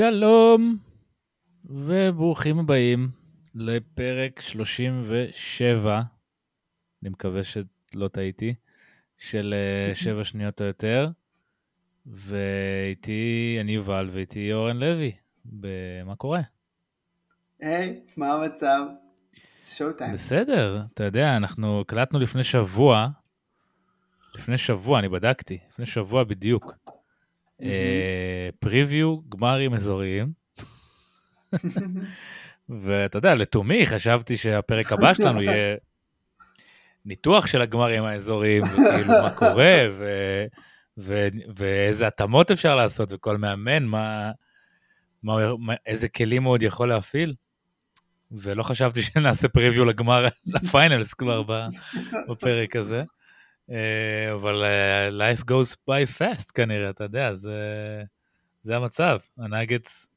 שלום וברוכים הבאים לפרק 37, אני מקווה שלא טעיתי, של אה, שבע שניות או יותר, ואיתי אני יובל ואיתי אורן לוי, מה קורה? היי, hey, מה המצב? שואו טיים. בסדר, אתה יודע, אנחנו הקלטנו לפני שבוע, לפני שבוע, אני בדקתי, לפני שבוע בדיוק. פריוויו, אה, גמרים אזוריים. ואתה יודע, לתומי חשבתי שהפרק הבא שלנו יהיה ניתוח של הגמרים האזוריים, וכאילו מה קורה, ו... ו... ואיזה התאמות אפשר לעשות, וכל מאמן, מה... מה... איזה כלים הוא עוד יכול להפעיל. ולא חשבתי שנעשה פריוויו לגמר, לפיינלס כבר בפרק הזה. אה, אבל אה, life goes by fast כנראה, אתה יודע, זה, זה המצב. הנאגטס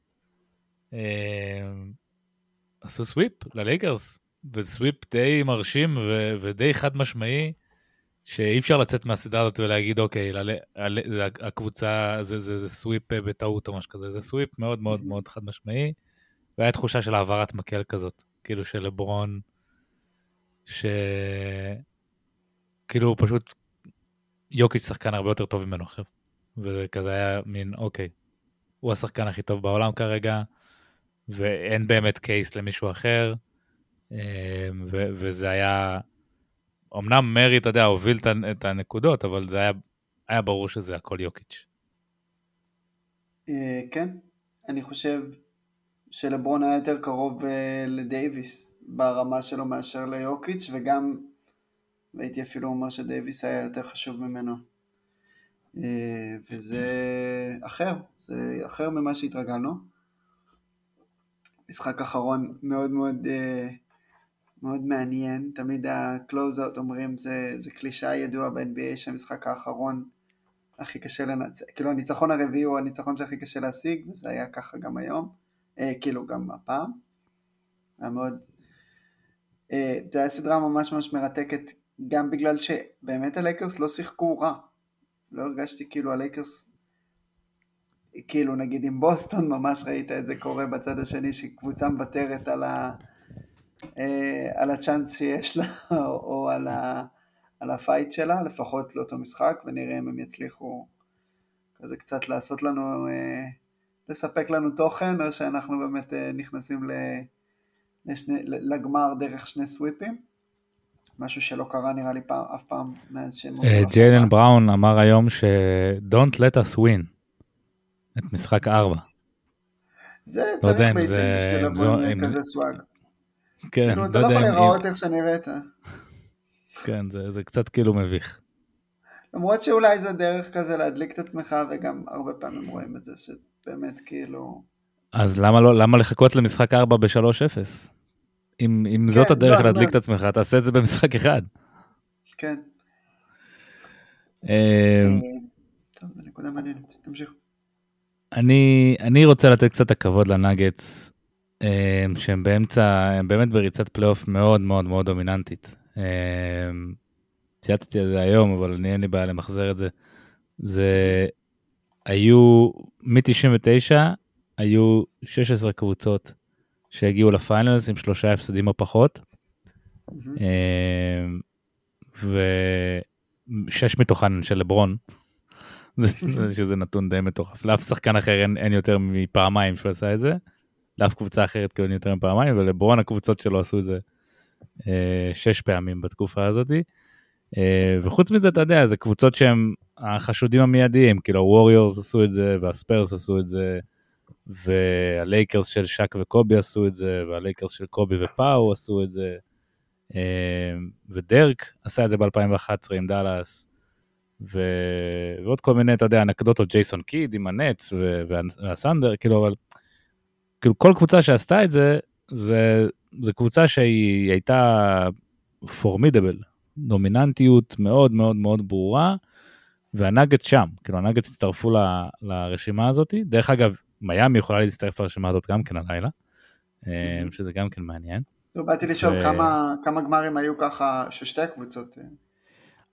אה, עשו sweep ללייקרס, ו sweep די מרשים ו, ודי חד משמעי, שאי אפשר לצאת מהסדרה הזאת ולהגיד, אוקיי, ל, ל, הקבוצה, זה, זה, זה sweep בטעות או משהו כזה, זה sweep מאוד מאוד מאוד חד משמעי, והיה תחושה של העברת מקל כזאת, כאילו של לברון, ש... כאילו פשוט, יוקיץ' שחקן הרבה יותר טוב ממנו עכשיו. וזה כזה היה מין, אוקיי, הוא השחקן הכי טוב בעולם כרגע, ואין באמת קייס למישהו אחר, אמ, ו- וזה היה, אמנם מרי, אתה יודע, הוביל את הנקודות, אבל זה היה, היה ברור שזה הכל יוקיץ'. אה, כן, אני חושב שלברון היה יותר קרוב אה, לדייוויס ברמה שלו מאשר ליוקיץ', וגם והייתי אפילו אומר שדייוויס היה יותר חשוב ממנו. אה, וזה אחר, זה אחר ממה שהתרגלנו. משחק אחרון מאוד מאוד אה, מאוד מעניין, תמיד ה-close-out אומרים זה, זה קלישה ידועה ב-NBA שהמשחק האחרון הכי קשה לנצח, כאילו הניצחון הרביעי הוא הניצחון שהכי קשה להשיג, וזה היה ככה גם היום, אה, כאילו גם הפעם. היה מאוד, אה, זה היה סדרה ממש ממש מרתקת גם בגלל שבאמת הלייקרס לא שיחקו רע. לא הרגשתי כאילו הלייקרס, כאילו נגיד עם בוסטון ממש ראית את זה קורה בצד השני שקבוצה מוותרת על, ה, אה, על ה chance שיש לה או, או על, ה, על ה fight שלה, לפחות לאותו משחק, ונראה אם הם יצליחו כזה קצת לעשות לנו, אה, לספק לנו תוכן, או שאנחנו באמת אה, נכנסים לשני, לגמר דרך שני סוויפים. משהו שלא קרה נראה לי פעם, אף פעם מאז שהם... אה, ג'יילן בראון אמר היום ש- Don't let us win את משחק 4. זה לא צריך בעצם בשביל כזה סוואג. כן, כאילו, אתה לא יכול להיראות איך שנראית. כן, זה, זה קצת כאילו מביך. למרות שאולי זה דרך כזה להדליק את עצמך, וגם הרבה פעמים רואים את זה, שבאמת כאילו... אז למה, לא, למה לחכות למשחק 4 ב-3-0? אם, אם כן, זאת הדרך לא, להדליק לא. את עצמך, תעשה את זה במשחק אחד. כן. אמ, אה, טוב, זו נקודה מעניינת, תמשיך. אני, אני רוצה לתת קצת הכבוד לנאגץ, אמ, שהם באמצע, הם באמת בריצת פלייאוף מאוד מאוד מאוד דומיננטית. אמ, צייצתי על זה היום, אבל אני אין לי בעיה למחזר את זה. זה היו, מ-99 היו 16 קבוצות שהגיעו ל finals עם שלושה הפסדים או פחות. אמ, ושש מתוכן של לברון, שזה נתון די מטורף. לאף שחקן אחר אין, אין יותר מפעמיים שהוא עשה את זה, לאף קבוצה אחרת כאילו יותר מפעמיים, ולברון הקבוצות שלו עשו את זה אה, שש פעמים בתקופה הזאת. אה, וחוץ מזה, אתה יודע, זה קבוצות שהם החשודים המיידיים, כאילו הווריורס עשו את זה, והספיירס עשו את זה, והלייקרס של שק וקובי עשו את זה, והלייקרס של קובי ופאו עשו את זה, אמ, ודרק עשה את זה ב-2011 עם דאלאס, ו... ועוד כל מיני, אתה יודע, אנקדוטות, ג'ייסון קיד עם הנטס והסנדר, כאילו, אבל כאילו כל קבוצה שעשתה את זה, זה, זה קבוצה שהיא הייתה פורמידבל, דומיננטיות מאוד מאוד מאוד ברורה, והנאגט שם, כאילו הנאגט הצטרפו ל, לרשימה הזאת. דרך אגב, מיאמי יכולה להצטרף לרשימה הזאת גם כן הלילה, אה, שזה גם כן מעניין. לא, באתי לשאול כמה, כמה גמרים היו ככה של שתי הקבוצות.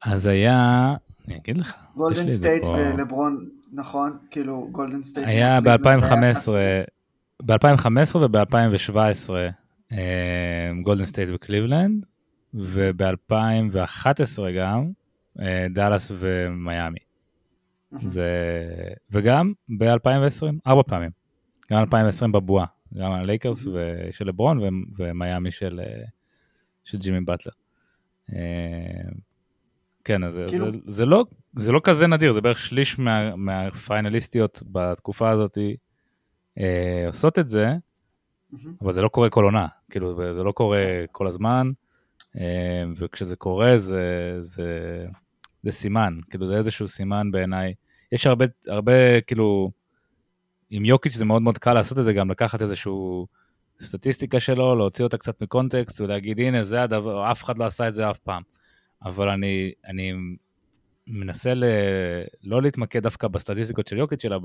אז היה, אני אגיד לך. גולדן סטייט ולברון, נכון, כאילו גולדן סטייט. היה ב-2015, ב-2015 וב-2017 גולדן סטייט וקליבלנד, וב-2011 גם אה, דאלאס ומיאמי. זה... וגם ב-2020, ארבע פעמים. גם 2020 בבועה, גם הלייקרס של לברון ומיאמי של, אה, של ג'ימי באטלר. אה, כן, אז כאילו... זה, זה, לא, זה לא כזה נדיר, זה בערך שליש מה, מהפיינליסטיות בתקופה הזאת אה, עושות את זה, mm-hmm. אבל זה לא קורה כל עונה, כאילו, זה לא קורה כן. כל הזמן, אה, וכשזה קורה זה, זה, זה סימן, כאילו, זה איזשהו סימן בעיניי. יש הרבה, הרבה, כאילו, עם יוקיץ' זה מאוד מאוד קל לעשות את זה, גם לקחת איזשהו סטטיסטיקה שלו, להוציא אותה קצת מקונטקסט ולהגיד, הנה, זה הדבר, אף אחד לא עשה את זה אף פעם. אבל אני, אני מנסה ל... לא להתמקד דווקא בסטטיסטיקות של יוקיץ', אלא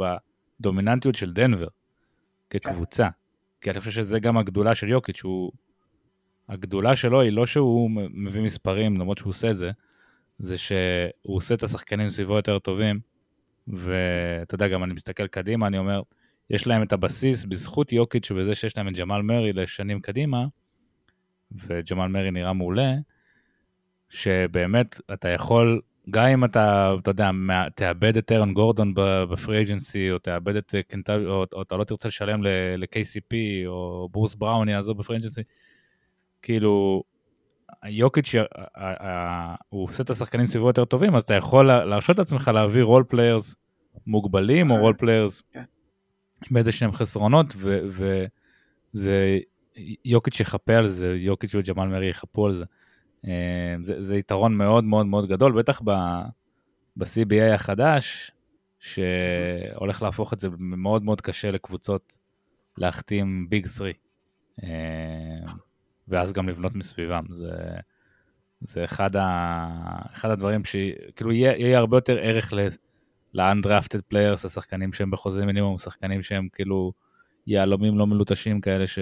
בדומיננטיות של דנבר כקבוצה. כי אני חושב שזה גם הגדולה של יוקיץ', שהוא... הגדולה שלו היא לא שהוא מביא מספרים, למרות שהוא עושה את זה, זה שהוא עושה את השחקנים סביבו יותר טובים, ואתה יודע, גם אני מסתכל קדימה, אני אומר, יש להם את הבסיס בזכות יוקיץ' ובזה שיש להם את ג'מאל מרי לשנים קדימה, וג'מאל מרי נראה מעולה, שבאמת אתה יכול, גם אם אתה, אתה יודע, תאבד את ארון גורדון ב free agency, או תאבד את קנטבי, או, או אתה לא תרצה לשלם ל-KCP, או ברוס בראון יעזוב ב free agency, כאילו, יוקיץ', הוא עושה את השחקנים סביבו יותר טובים, אז אתה יכול להרשות לעצמך להביא role players מוגבלים, או role players עם איזה שהם חסרונות, וזה, יוקיץ' יחפה על זה, יוקיץ' וג'מאל מרי יחפו על זה. אה, זה, זה יתרון מאוד מאוד מאוד גדול, בטח ב-CBA החדש, שהולך להפוך את זה מאוד מאוד קשה לקבוצות להחתים big 3. אה, ואז גם לבנות מסביבם. זה, זה אחד, ה, אחד הדברים שכאילו יהיה, יהיה הרבה יותר ערך ל-undrafted players, השחקנים שהם בחוזה מינימום, שחקנים שהם כאילו יהלומים לא מלוטשים כאלה ש...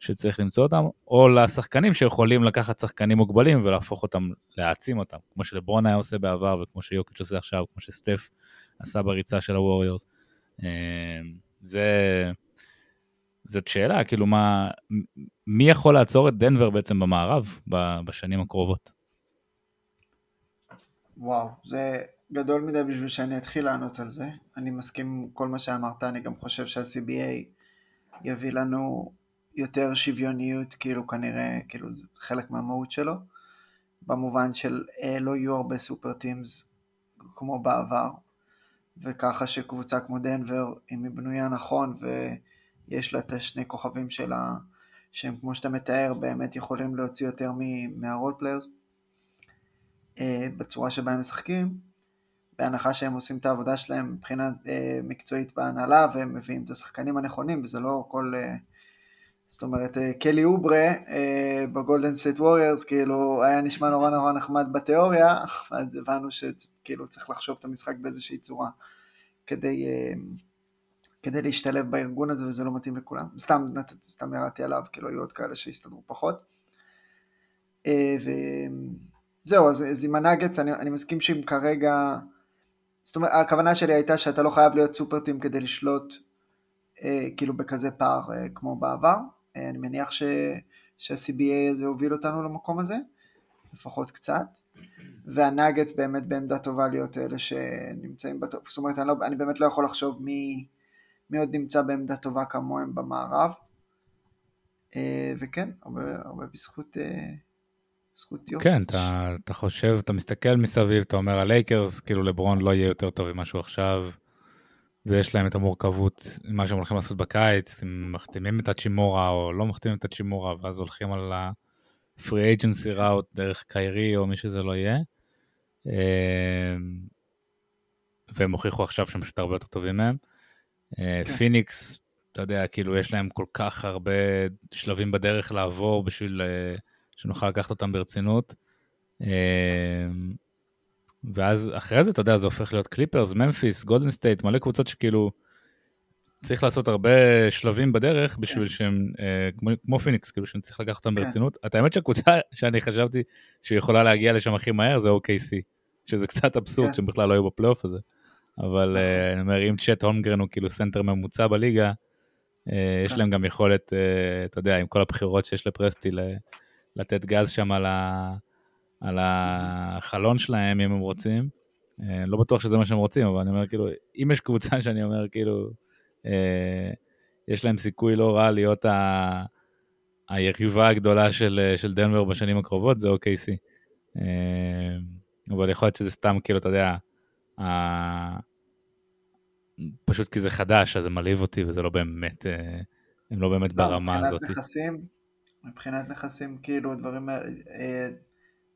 שצריך למצוא אותם, או לשחקנים שיכולים לקחת שחקנים מוגבלים ולהפוך אותם, להעצים אותם, כמו שלברון היה עושה בעבר, וכמו שיוקיץ' עושה עכשיו, כמו שסטף עשה בריצה של הווריורס. אמ, זה, זאת שאלה, כאילו מה, מי יכול לעצור את דנבר בעצם במערב בשנים הקרובות? וואו, זה גדול מדי בשביל שאני אתחיל לענות על זה. אני מסכים עם כל מה שאמרת, אני גם חושב שה-CBA יביא לנו יותר שוויוניות, כאילו כנראה, כאילו זה חלק מהמהות שלו, במובן של אה, לא יהיו הרבה סופר טימס כמו בעבר, וככה שקבוצה כמו דנבר, אם היא בנויה נכון ויש לה את השני כוכבים שלה, שהם כמו שאתה מתאר, באמת יכולים להוציא יותר מה role players, אה, בצורה שבה הם משחקים, בהנחה שהם עושים את העבודה שלהם מבחינה אה, מקצועית בהנהלה והם מביאים את השחקנים הנכונים וזה לא כל אה, זאת אומרת, אה, קלי אוברה בגולדן סייט ווריורס, כאילו, היה נשמע נורא נורא נחמד בתיאוריה, אז הבנו שכאילו צריך לחשוב את המשחק באיזושהי צורה כדי, כדי להשתלב בארגון הזה, וזה לא מתאים לכולם. סתם, סתם ירדתי עליו, כאילו, היו עוד כאלה שהסתדרו פחות. וזהו, אז, אז עם הנאגץ, אני, אני מסכים שאם כרגע, זאת אומרת, הכוונה שלי הייתה שאתה לא חייב להיות סופרטים כדי לשלוט אה, כאילו בכזה פער אה, כמו בעבר. אה, אני מניח ש, שה-CBA הזה הוביל אותנו למקום הזה, לפחות קצת. והנאגטס באמת בעמדה טובה להיות אלה שנמצאים בטופ, זאת אומרת אני, לא, אני באמת לא יכול לחשוב מי, מי עוד נמצא בעמדה טובה כמוהם במערב. וכן, הרבה, הרבה בזכות, בזכות יוקיץ'. כן, אתה, אתה חושב, אתה מסתכל מסביב, אתה אומר הלייקרס, כאילו לברון לא יהיה יותר טוב ממה שהוא עכשיו. ויש להם את המורכבות, מה שהם הולכים לעשות בקיץ, אם מחתימים את האצ'ימורה או לא מחתימים את האצ'ימורה, ואז הולכים על ה-free agency route דרך קיירי או מי שזה לא יהיה. אמ, והם הוכיחו עכשיו שהם פשוט הרבה יותר טובים מהם. אה, כן. פיניקס, אתה יודע, כאילו יש להם כל כך הרבה שלבים בדרך לעבור בשביל אה, שנוכל לקחת אותם ברצינות. אמ, ואז אחרי זה, אתה יודע, זה הופך להיות קליפרס, ממפיס, גולדן סטייט, מלא קבוצות שכאילו צריך לעשות הרבה שלבים בדרך בשביל שהם, אה, כמו, כמו פיניקס, כאילו שאני צריך לקחת אותם כן. ברצינות. את האמת שהקבוצה שאני חשבתי שיכולה להגיע לשם הכי מהר זה OKC, שזה קצת אבסורד כן. שהם בכלל לא היו בפלייאוף הזה. אבל נכון. אה, אני אומר, אם צ'ט הולמגרן הוא כאילו סנטר ממוצע בליגה, אה, יש כן. להם גם יכולת, אה, אתה יודע, עם כל הבחירות שיש לפרסטי, ל- לתת גז שם על ה- על החלון שלהם, אם הם רוצים. לא בטוח שזה מה שהם רוצים, אבל אני אומר, כאילו, אם יש קבוצה שאני אומר, כאילו, יש להם סיכוי לא רע להיות ה... היריבה הגדולה של, של דנבר בשנים הקרובות, זה OKC. אבל יכול להיות שזה סתם, כאילו, אתה יודע, פשוט כי זה חדש, אז זה מלהיב אותי, וזה לא באמת, אה, הם לא באמת לא, ברמה מבחינת הזאת. נכסים, מבחינת נכסים, כאילו, הדברים האלה, אה,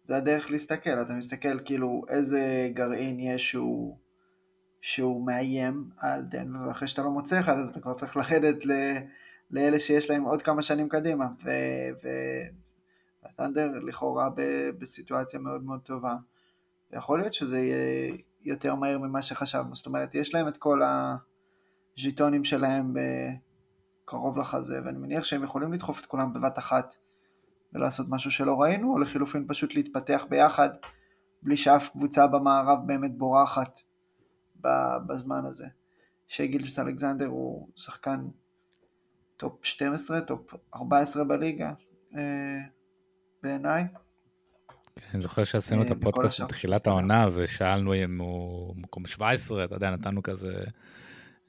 זה הדרך להסתכל, אתה מסתכל כאילו איזה גרעין יש שהוא, שהוא מאיים על דנבר, ואחרי שאתה לא מוצא אחד, אז אתה כבר צריך לרדת ל, לאלה שיש להם עוד כמה שנים קדימה, ו... ו... הטנדר לכאורה ב- בסיטואציה מאוד מאוד טובה. ויכול להיות שזה יהיה יותר מהר ממה שחשבנו, זאת אומרת, יש להם את כל הז'יטונים שלהם קרוב לחזה, ואני מניח שהם יכולים לדחוף את כולם בבת אחת ולעשות משהו שלא ראינו, או לחילופין פשוט להתפתח ביחד, בלי שאף קבוצה במערב באמת בורחת בזמן הזה. שגילג'ס אלכסנדר הוא שחקן טופ 12, טופ 14 בליגה, אה, בעיניי. אני זוכר שעשינו את אה, הפודקאסט בתחילת בסדר. העונה, ושאלנו אם הוא מקום 17, אתה יודע, נתנו כזה...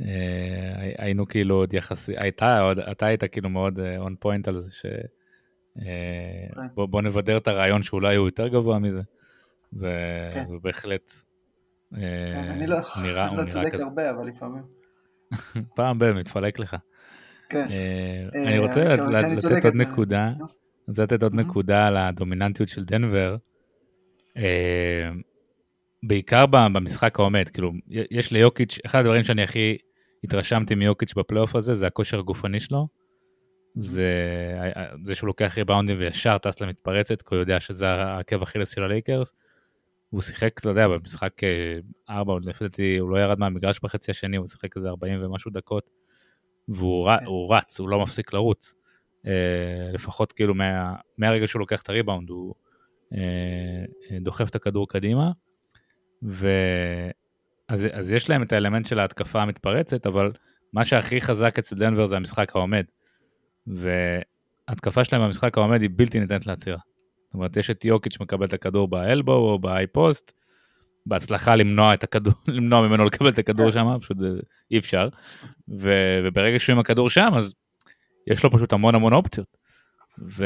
אה, היינו כאילו עוד יחסי, הייתה, עוד, אתה היית כאילו מאוד on point על זה, ש... אה, כן. בוא, בוא נבדר את הרעיון שאולי הוא יותר גבוה מזה. כן. ובהחלט אה, כן, אני לא נראה, לא נראה צודק כזה. הרבה, אבל לפעמים. פעם ב- מתפלק לך. כן. אה, אה, אני רוצה לתת עוד נקודה, רוצה לתת עוד. נקודה על הדומיננטיות של דנבר. אה, בעיקר במשחק העומד, כאילו, יש ליוקיץ', אחד הדברים שאני הכי התרשמתי מיוקיץ' בפלייאוף הזה, זה הכושר הגופני שלו. זה, זה שהוא לוקח ריבאונדים וישר טס למתפרצת, כי הוא יודע שזה העקב אכילס של הלייקרס. הוא שיחק, אתה יודע, במשחק אה, ארבע, עוד לפי דעתי, הוא לא ירד מהמגרש בחצי השני, הוא שיחק איזה 40 ומשהו דקות. והוא ר-. הוא רץ, הוא לא מפסיק לרוץ. אה, לפחות כאילו מה, מהרגע שהוא לוקח את הריבאונד, הוא אה, אה, דוחף את הכדור קדימה. ו... אז, אז יש להם את האלמנט של ההתקפה המתפרצת, אבל מה שהכי חזק אצל דנבר זה המשחק העומד. וההתקפה שלהם במשחק העומד היא בלתי ניתנת לעצירה. זאת אומרת, יש את יוקיץ' מקבל את הכדור באלבו או באי פוסט, בהצלחה למנוע את הכדור, למנוע ממנו לקבל את הכדור כן. שם, פשוט אי אפשר. ו, וברגע שהוא עם הכדור שם, אז יש לו פשוט המון המון אופציות. ו,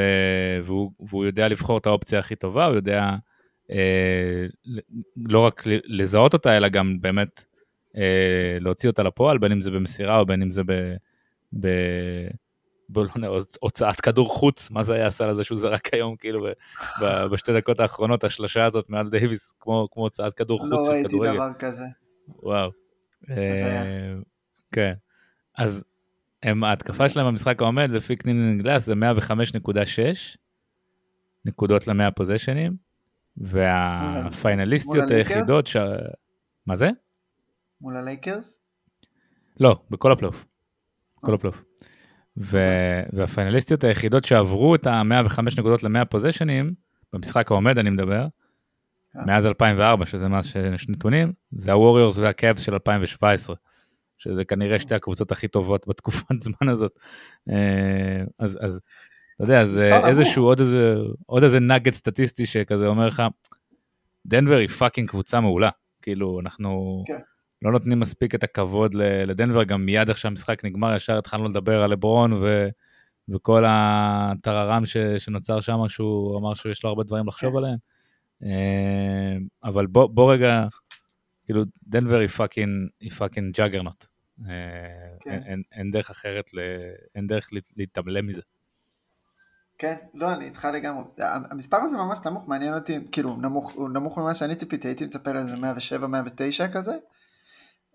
והוא, והוא יודע לבחור את האופציה הכי טובה, הוא יודע אה, לא רק לזהות אותה, אלא גם באמת אה, להוציא אותה לפועל, בין אם זה במסירה או בין אם זה ב... ב לא הוצאת כדור חוץ, מה זה היה עשה לזה שהוא זרק היום, כאילו, ב- ב- בשתי דקות האחרונות, השלשה הזאת מעל דייוויס, כמו, כמו הוצאת כדור לא חוץ של ראיתי כדורגל. דבר כזה. וואו. אה, כן. אז הם, ההתקפה שלהם במשחק העומד, לפי קנינג גלאס, זה 105.6 נקודות ל-100 פוזיישנים, והפיינליסטיות? היחידות ש... מה זה? מול הלייקרס? לא, בכל הפלייאוף. כל הפלייאוף. ו- והפיינליסטיות היחידות שעברו את ה-105 נקודות ל-100 פוזשנים, במשחק העומד אני מדבר, כן. מאז 2004, שזה מאז שיש נתונים, זה הווריורס והקאבס של 2017, שזה כנראה שתי הקבוצות הכי טובות בתקופת זמן הזאת. אה, אז, אז אתה יודע, זה. איזשהו עוד איזה, עוד איזה nugget סטטיסטי שכזה אומר לך, דנבר היא fucking קבוצה מעולה. כאילו, אנחנו כן. לא נותנים מספיק את הכבוד לדנבר, גם מיד איך שהמשחק נגמר, ישר התחלנו לדבר על לברון ו... וכל הטררם ש... שנוצר שם, שהוא אמר שיש לו הרבה דברים לחשוב כן. עליהם. אה, אבל בוא, בוא רגע, כאילו, דנבר היא fucking juggernaut. אה, כן. אין, אין, אין דרך אחרת, ל... אין דרך להת- להתעלם מזה. כן, לא, אני איתך לגמרי. המספר הזה ממש נמוך, מעניין אותי, כאילו, נמוך, הוא נמוך ממה שאני ציפיתי, הייתי מצפה לאיזה 107-109 כזה.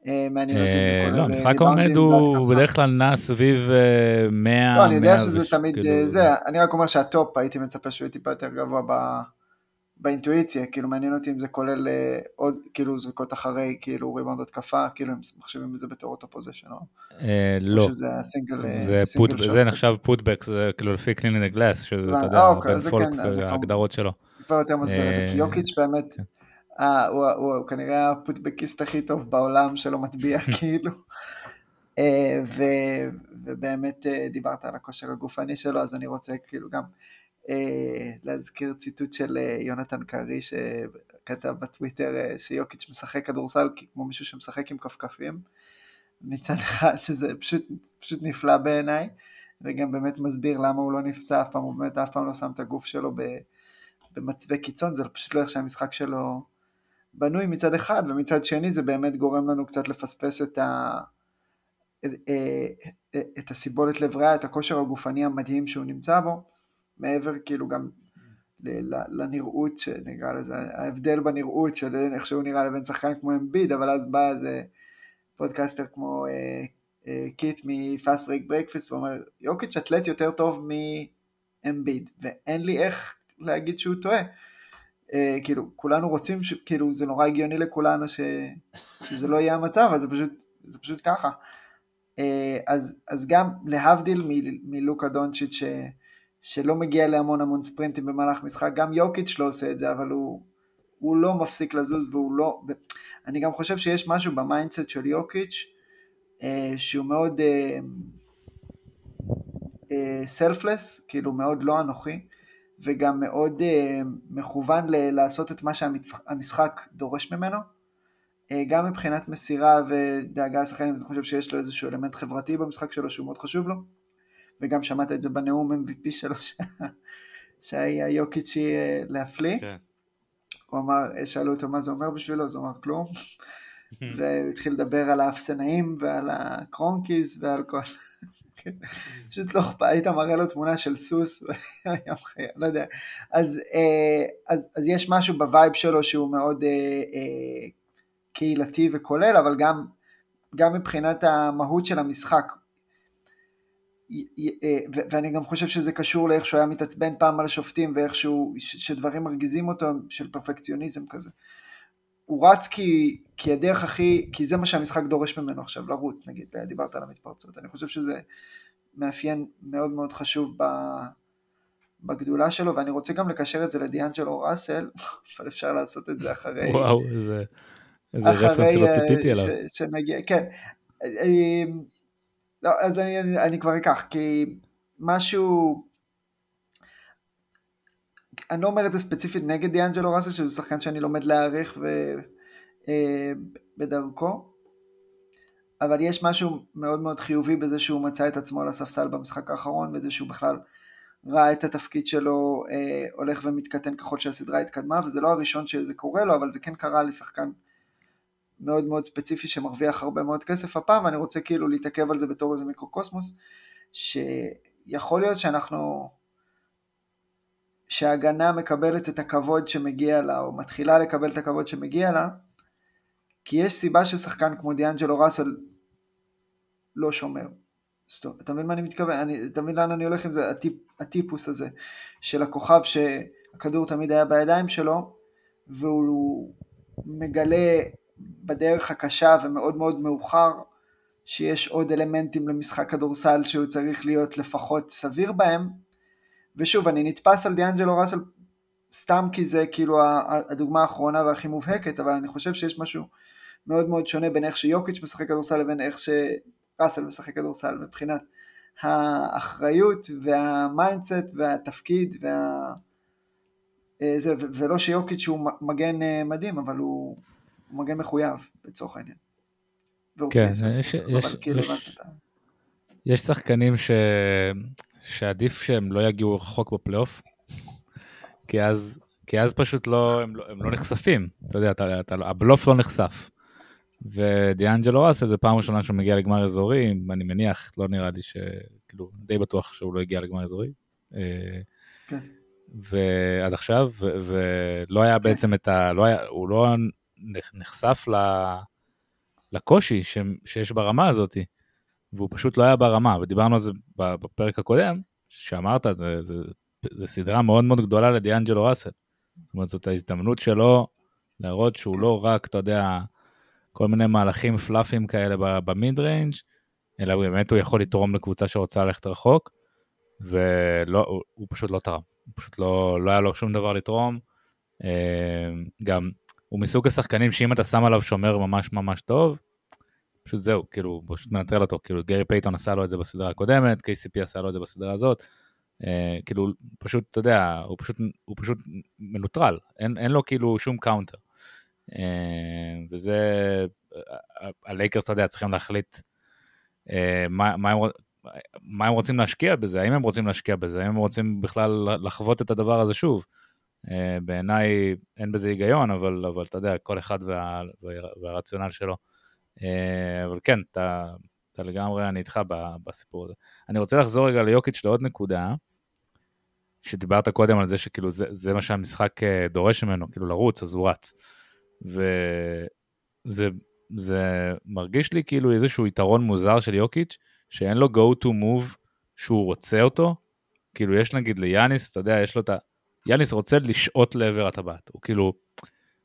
אה, מעניין אותי אה, לא, המשחק העומד הוא. בדרך כלל נע סביב אה, 100, לא, אני יודע 100 שזה תמיד כאילו, זה, אני רק אומר שה top, הייתי מצפה שהוא יהיה טיפה יותר גבוה באינטואיציה, כאילו מעניין אותי אם זה כולל אה, עוד, כאילו זריקות אחרי, כאילו ריבאונד התקפה, כאילו הם מחשיבים את זה בתור אותו possession, או אה, או לא, שזה הסינגל, אה, זה, shot. נחשב putback, זה כאילו לפי Cleaning the Glass, שזה, אתה. יודע, אוקיי, בן פאלק כן, כבר- וההגדרות שלו. כבר יותר מסביר את זה, כי יוקיץ' באמת, כן. אה, הוא, כנראה הפוטבקיסט הכי טוב בעולם שלא מטביע כאילו. ובאמת דיברת על הכושר הגופני שלו, אז אני רוצה כאילו גם להזכיר ציטוט של יונתן קרי שכתב בטוויטר שיוקיץ' משחק כדורסל כמו מישהו שמשחק עם כפכפים. מצד אחד שזה פשוט, פשוט נפלא בעיניי, וגם באמת מסביר למה הוא לא נפצע אף פעם, הוא באמת אף פעם לא שם את הגוף שלו במצבי קיצון, זה פשוט לא איך שהמשחק שלו בנוי מצד אחד, ומצד שני זה באמת גורם לנו קצת לפספס את, ה, את הסיבולת לב ריאה, את הכושר הגופני המדהים שהוא נמצא בו, מעבר כאילו גם לנראות, שנקרא לזה, ההבדל בנראות של איך שהוא נראה לבין שחקן כמו אמביד, אבל אז בא איזה פודקאסטר כמו אה, אה, קית' מ Fast Break Breakfast ואומר, יוקיץ' אתלט יותר טוב מאמביד, ואין לי איך להגיד שהוא טועה. אה, כאילו, כולנו רוצים, ש... כאילו, זה נורא הגיוני לכולנו ש... שזה לא יהיה המצב, אבל זה פשוט, זה פשוט ככה. אה, אז, אז גם להבדיל. מלוקה דונצ'יט ש... שלא מגיע להמון המון ספרינטים במהלך משחק, גם יוקיץ' לא עושה את זה, אבל הוא, הוא לא מפסיק לזוז והוא לא... אני גם חושב שיש משהו ב mindset של יוקיץ' אה, שהוא מאוד סלפלס, כאילו מאוד לא אנוכי. וגם מאוד uh, מכוון ל- לעשות את מה שהמשחק דורש ממנו. Uh, גם מבחינת מסירה ודאגה לשחקנים, אני חושב שיש לו איזשהו אלמנט חברתי במשחק שלו שהוא מאוד חשוב לו. וגם שמעת את זה בנאום MVP שלו, שהיה יוקיצ'י uh, להפליא. כן. הוא אמר, שאלו אותו מה זה אומר בשבילו, אז הוא אמר כלום. והוא התחיל לדבר על האפסנאים ועל הקרונקיז ועל כל... פשוט לא אכפת, היית מראה לו תמונה של סוס, לא יודע. אז, אה, אז, אז יש משהו ב vibe שלו שהוא מאוד אה, אה, קהילתי וכולל, אבל גם, גם מבחינת המהות של המשחק. ואני גם חושב שזה קשור לאיך שהוא היה מתעצבן פעם על השופטים ואיך שהוא, שדברים מרגיזים אותו של פרפקציוניזם כזה. הוא רץ כי, כי הדרך הכי, כי זה מה שהמשחק דורש ממנו עכשיו, לרוץ נגיד, דיברת על המתפרצות, אני חושב שזה מאפיין מאוד מאוד חשוב ב, בגדולה שלו, ואני רוצה גם לקשר את זה לדיאנג'לו ראסל, אבל אפשר לעשות את זה אחרי... וואו, איזה, איזה רפרנס שלא ציפיתי אליו. שנגיע, כן. לא, אז אני, אני, אני כבר אקח, כי משהו... אני לא אומר את זה ספציפית נגד דיאנג'לו ראסל, שזה שחקן שאני לומד להעריך ו... אה, בדרכו, אבל יש משהו מאוד מאוד חיובי בזה שהוא מצא את עצמו על הספסל במשחק האחרון, וזה שהוא בכלל ראה את התפקיד שלו אה, הולך ומתקטן ככל שהסדרה התקדמה, וזה לא הראשון שזה קורה לו, אבל זה כן קרה לשחקן מאוד מאוד ספציפי שמרוויח הרבה מאוד כסף הפעם, ואני רוצה כאילו להתעכב על זה בתור איזה מיקרוקוסמוס, שיכול להיות שאנחנו, שההגנה מקבלת את הכבוד שמגיע לה, או מתחילה לקבל את הכבוד שמגיע לה, כי יש סיבה ששחקן כמו דיאנג'לו ראסל לא שומר. סטוב, אתה מבין מה אני מתכוון? אני, אתה מבין לאן אני הולך עם זה? הטיפ, הטיפוס הזה של הכוכב שהכדור תמיד היה בידיים שלו והוא מגלה בדרך הקשה ומאוד מאוד מאוחר שיש עוד אלמנטים למשחק כדורסל שהוא צריך להיות לפחות סביר בהם. ושוב אני נתפס על דיאנג'לו ראסל סתם כי זה כאילו הדוגמה האחרונה והכי מובהקת אבל אני חושב שיש משהו מאוד מאוד שונה בין איך שיוקיץ' משחק כדורסל לבין איך שראסל משחק כדורסל. מבחינת האחריות וה mindset והתפקיד וה... אה, זה, ולא שיוקיץ' הוא מגן אה, מדהים אבל הוא, הוא מגן מחויב לצורך העניין. כן, יש, יש, כאילו יש, יש שחקנים ש... שעדיף שהם לא יגיעו רחוק בפלייאוף, כי אז, כי אז פשוט לא, הם, לא, הם לא נחשפים, אתה יודע, אתה, אתה, הבלוף לא נחשף. ודיאנג'לו ראסל זה פעם ראשונה שהוא מגיע לגמר אזורי, אני מניח, לא נראה לי ש... כאילו, די בטוח שהוא לא הגיע לגמר אזורי. אה, כן. ועד עכשיו, ולא היה כן. בעצם את ה... לא היה, הוא לא נחשף. לקושי ש... שיש ברמה הזאת, והוא פשוט לא היה ברמה, ודיברנו על זה בפרק הקודם, שאמרת, זה סדרה מאוד מאוד גדולה לדיאנג'לו ראסל. זאת אומרת, זאת ההזדמנות שלו להראות שהוא. לא רק, אתה יודע, כל מיני מהלכים פלאפים כאלה במיד ריינג', אלא באמת הוא יכול לתרום לקבוצה שרוצה ללכת רחוק, ולא, הוא, הוא פשוט לא תרם, הוא פשוט לא, לא היה לו שום דבר לתרום. אה, גם הוא מסוג השחקנים שאם אתה שם עליו שומר ממש ממש טוב, פשוט זהו, כאילו, פשוט מנטרל אותו, כאילו גרי פייטון עשה לו את זה בסדרה הקודמת, KCP עשה לו את זה בסדרה הזאת, אה, כאילו, פשוט, אתה יודע, הוא פשוט, הוא פשוט מנוטרל, אין, אין לו כאילו שום counter. אה, וזה, הלייקרס, אתה יודע, צריכים להחליט אה, מה, מה, הם, מה הם רוצים להשקיע בזה, האם הם רוצים להשקיע בזה, האם הם רוצים בכלל לחוות את הדבר הזה שוב. אה, בעיניי אין בזה היגיון, אבל, אבל אתה יודע, כל אחד וה, והרציונל שלו. אה, אבל כן, אתה, אתה לגמרי, אני איתך בסיפור הזה. אני רוצה לחזור רגע ליוקיץ' לעוד נקודה, שדיברת קודם על זה שכאילו זה, זה מה שהמשחק דורש ממנו, כאילו לרוץ, אז הוא רץ. וזה זה מרגיש לי כאילו איזשהו יתרון מוזר של יוקיץ', שאין לו go to move שהוא רוצה אותו. כאילו יש נגיד ליאניס, אתה יודע, יש לו את ה... יאניס רוצה לשעוט לעבר הטבעת, הוא כאילו,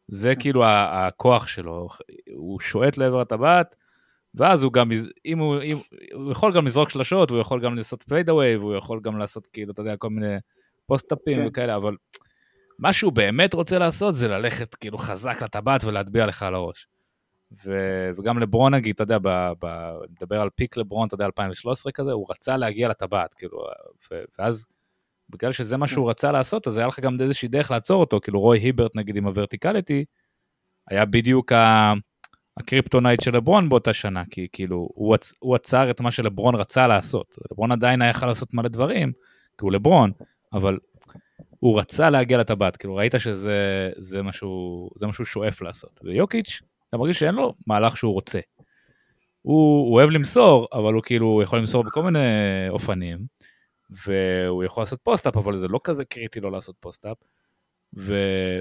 זה כאילו הכוח שלו, הוא שועט לעבר הטבעת, ואז הוא גם, אם הוא, אם, הוא יכול גם לזרוק שלשות, והוא יכול גם לעשות פיידאווי, והוא יכול גם לעשות כאילו, אתה יודע, כל מיני פוסט-אפים כן. וכאלה, אבל מה שהוא באמת רוצה לעשות זה ללכת כאילו חזק לטבעת ולהטביע לך על הראש. ו- וגם לברון נגיד, אתה יודע, ב- ב- מדבר על פיק לברון, אתה יודע, 2013 כזה, הוא רצה להגיע לטבעת, כאילו, ו- ואז בגלל שזה מה שהוא רצה לעשות, אז היה לך גם איזושהי דרך לעצור אותו, כאילו רוי היברט נגיד עם ה verticality, היה בדיוק ה- הקריפטונייט של לברון באותה שנה, כי כאילו, הוא, עצ- הוא עצר את מה שלברון רצה לעשות. לברון עדיין היה יכול לעשות מלא דברים, כי הוא לברון, אבל הוא רצה להגיע לטבעת, כאילו ראית שזה זה משהו, זה משהו שואף לעשות. ויוקיץ', אתה מרגיש שאין לו מהלך שהוא רוצה. הוא, הוא אוהב למסור, אבל הוא כאילו יכול למסור בכל מיני אופנים, והוא יכול לעשות post-up, אבל זה לא כזה קריטי לא לעשות post-up. ו...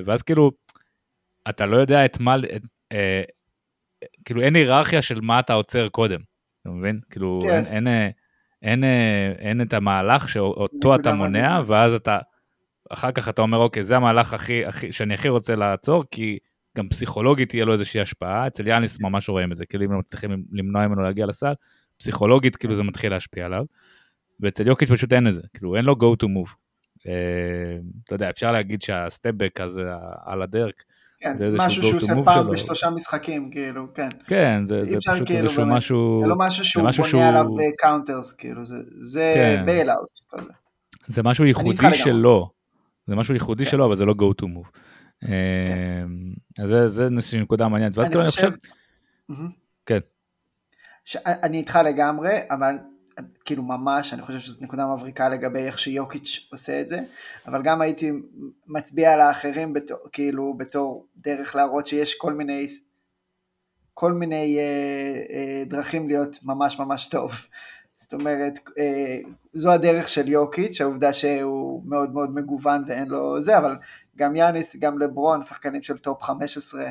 ואז כאילו, אתה לא יודע את מה, את, אה, כאילו אין היררכיה של מה אתה עוצר קודם, אתה מבין? כאילו כן. אין, אין, אין, אין, אין את המהלך שאותו אתה מונע, ואז אתה, אחר כך אתה אומר, אוקיי, זה המהלך הכי, הכי, שאני הכי רוצה לעצור, כי גם פסיכולוגית תהיה לו איזושהי השפעה, אצל יאניס ממש רואים את זה, כאילו אם לא מצליחים למנוע ממנו להגיע לסל, פסיכולוגית כאילו זה מתחיל להשפיע עליו, ואצל יוקיץ' פשוט אין את זה, כאילו אין לו go to move. אה, אתה יודע, אפשר להגיד שה stepback הזה על הדרך, כן, זה משהו שהוא עושה פעם שלו. בשלושה משחקים, כאילו, כן. כן, זה, זה פשוט כאילו איזשהו באמת, משהו... זה לא משהו שהוא משהו בונה שהוא... עליו counters, כאילו, זה, זה כן. bail-out. זה משהו ייחודי שלו, זה משהו ייחודי כן. שלו, אבל זה לא go to move. אמ, אז זה, זה נקודה מעניינת, ואז כאילו אני חושב... כן. אני איתך לגמרי, אבל כאילו ממש, אני חושב שזאת נקודה מבריקה לגבי איך שיוקיץ' עושה את זה, אבל גם הייתי מצביע על האחרים בתור, כאילו בתור דרך להראות שיש כל מיני, כל מיני אה, אה, דרכים להיות ממש ממש טוב. זאת אומרת, אה, זו הדרך של יוקיץ', העובדה שהוא מאוד מאוד מגוון ואין לו זה, אבל גם יאניס, גם לברון, שחקנים של top 15 אה,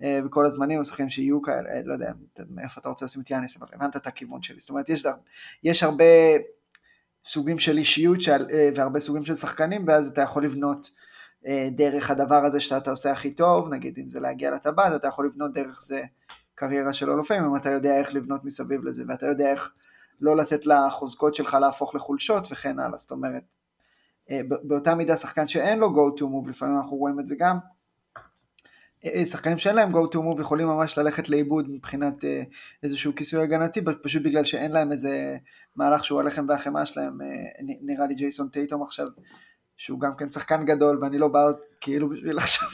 בכל הזמנים, או שחקנים שיהיו כאלה, אה, לא יודע מאיפה אתה רוצה לשים את יאניס, אבל הבנת את הכיוון שלי. זאת אומרת, יש, יש הרבה סוגים של אישיות שעל, אה, והרבה סוגים של שחקנים, ואז אתה יכול לבנות דרך הדבר הזה שאתה עושה הכי טוב, נגיד אם זה להגיע לטבעת, אתה יכול לבנות דרך זה קריירה של אלופים, אם אתה יודע איך לבנות מסביב לזה, ואתה יודע איך לא לתת לחוזקות שלך להפוך לחולשות וכן הלאה, זאת אומרת, אה, באותה מידה שחקן שאין לו go to move, לפעמים אנחנו רואים את זה גם, אה, אה, שחקנים שאין להם go to move יכולים ממש ללכת לאיבוד מבחינת איזשהו כיסוי הגנתי, פשוט בגלל שאין להם איזה מהלך שהוא הלחם והחמאה שלהם, נראה לי ג'ייסון טייטום עכשיו, שהוא גם כן שחקן גדול ואני לא בא עוד כאילו בשביל עכשיו,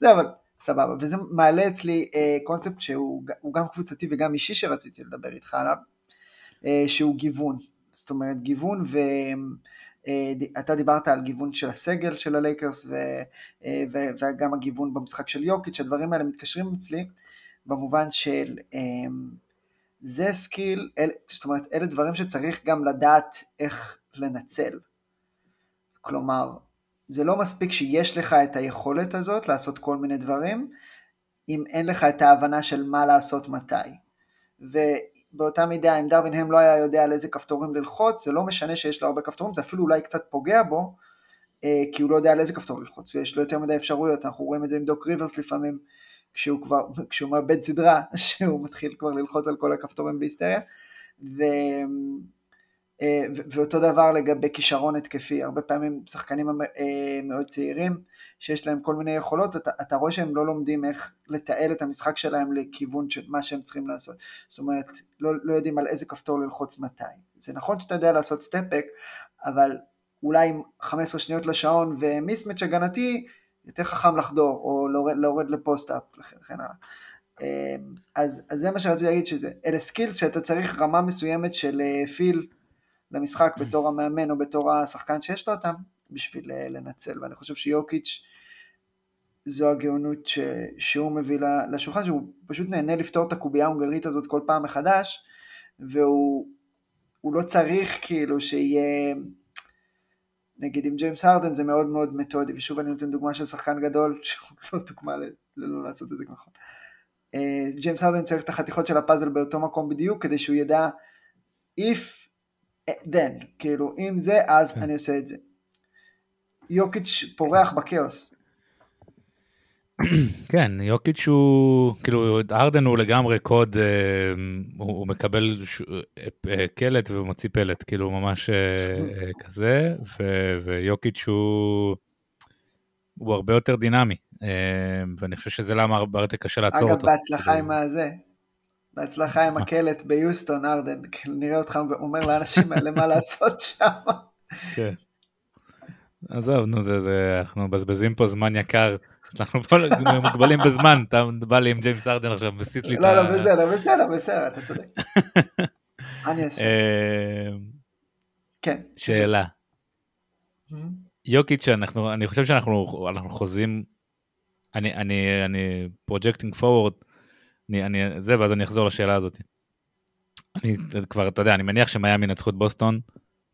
זה אבל סבבה, וזה מעלה אצלי קונספט שהוא גם קבוצתי וגם אישי שרציתי לדבר איתך עליו, שהוא גיוון, זאת אומרת גיוון ו... אה, אתה דיברת על גיוון של הסגל של הלייקרס אה, וגם הגיוון במשחק של יוקיץ', הדברים האלה מתקשרים אצלי במובן של אמ, זה skill, זאת אומרת אלה דברים שצריך גם לדעת איך לנצל. כלומר, זה לא מספיק שיש לך את היכולת הזאת לעשות כל מיני דברים, אם אין לך את ההבנה של מה לעשות מתי. באותה מידה אם דרווין הם לא היה יודע על איזה כפתורים ללחוץ, זה לא משנה שיש לו הרבה כפתורים, זה אפילו אולי קצת פוגע בו, אה, כי הוא לא יודע על איזה כפתור ללחוץ, ויש לו יותר מדי אפשרויות, אנחנו רואים את זה עם דוק ריברס לפעמים, כשהוא כבר, כשהוא מאבד סדרה, שהוא מתחיל כבר ללחוץ על כל הכפתורים בהיסטריה, ו... אה, ואותו דבר לגבי כישרון התקפי, הרבה פעמים שחקנים אה, מאוד צעירים שיש להם כל מיני יכולות, אתה, אתה רואה שהם לא לומדים איך לתעל את המשחק שלהם לכיוון של מה שהם צריכים לעשות, זאת אומרת לא, לא יודעים על איזה כפתור ללחוץ מתי, זה נכון שאתה יודע לעשות סטפבק, אבל אולי עם 15 שניות לשעון ו mismatch הגנתי, יותר חכם לחדור או להורד, להורד ל post-up וכן הלאה. אה, אז, אז זה מה שרציתי להגיד שזה, אלה skills שאתה צריך רמה מסוימת של feel למשחק בתור המאמן או בתור השחקן שיש לו אותם בשביל אה, לנצל, ואני חושב שיוקיץ' זו הגאונות ש... שהוא מביא לשולחן, שהוא פשוט נהנה לפתור את הקובייה ההונגרית הזאת כל פעם מחדש, והוא לא צריך כאילו שיהיה, נגיד עם ג'יימס הרדן זה מאוד מאוד מתודי, ושוב אני נותן דוגמה של שחקן גדול, שהוא לא דוגמה ללא לעשות את זה נכון. ג'יימס הרדן צריך את החתיכות של הפאזל באותו מקום בדיוק, כדי שהוא ידע if then, כאילו, אם זה, אז כן. אני עושה את זה. יוקיץ' פורח בכאוס. כן, יוקיץ' הוא, כאילו, ארדן הוא לגמרי קוד, אה, הוא, מקבל ש... אה, קלט ומוציא פלט, כאילו, ממש אה, כזה, ו, ויוקיץ' הוא, הוא הרבה יותר דינמי, ואני חושב שזה למה הרבה יותר קשה לעצור אגב, אותו. אגב, בהצלחה כאילו... עם הזה, בהצלחה עם הקלט ביוסטון, ארדן, כאילו נראה אותך אומר לאנשים האלה מה לעשות שם. כן. עזוב, נו, זה, זה, אנחנו מבזבזים פה זמן יקר. אנחנו פה מוגבלים בזמן, אתה בא לי עם ג'יימס ארדן עכשיו, מסיט לי את לא, ה... לא, לא, בסדר, בסדר, בסדר, אתה צודק. אני אעשה? אה, כן. שאלה. יוקיץ', אני חושב שאנחנו חוזים, אני, projecting forward, זה, ואז אני אחזור לשאלה הזאת. אני כבר, אתה יודע, אני מניח שמיאמי ינצחו את בוסטון,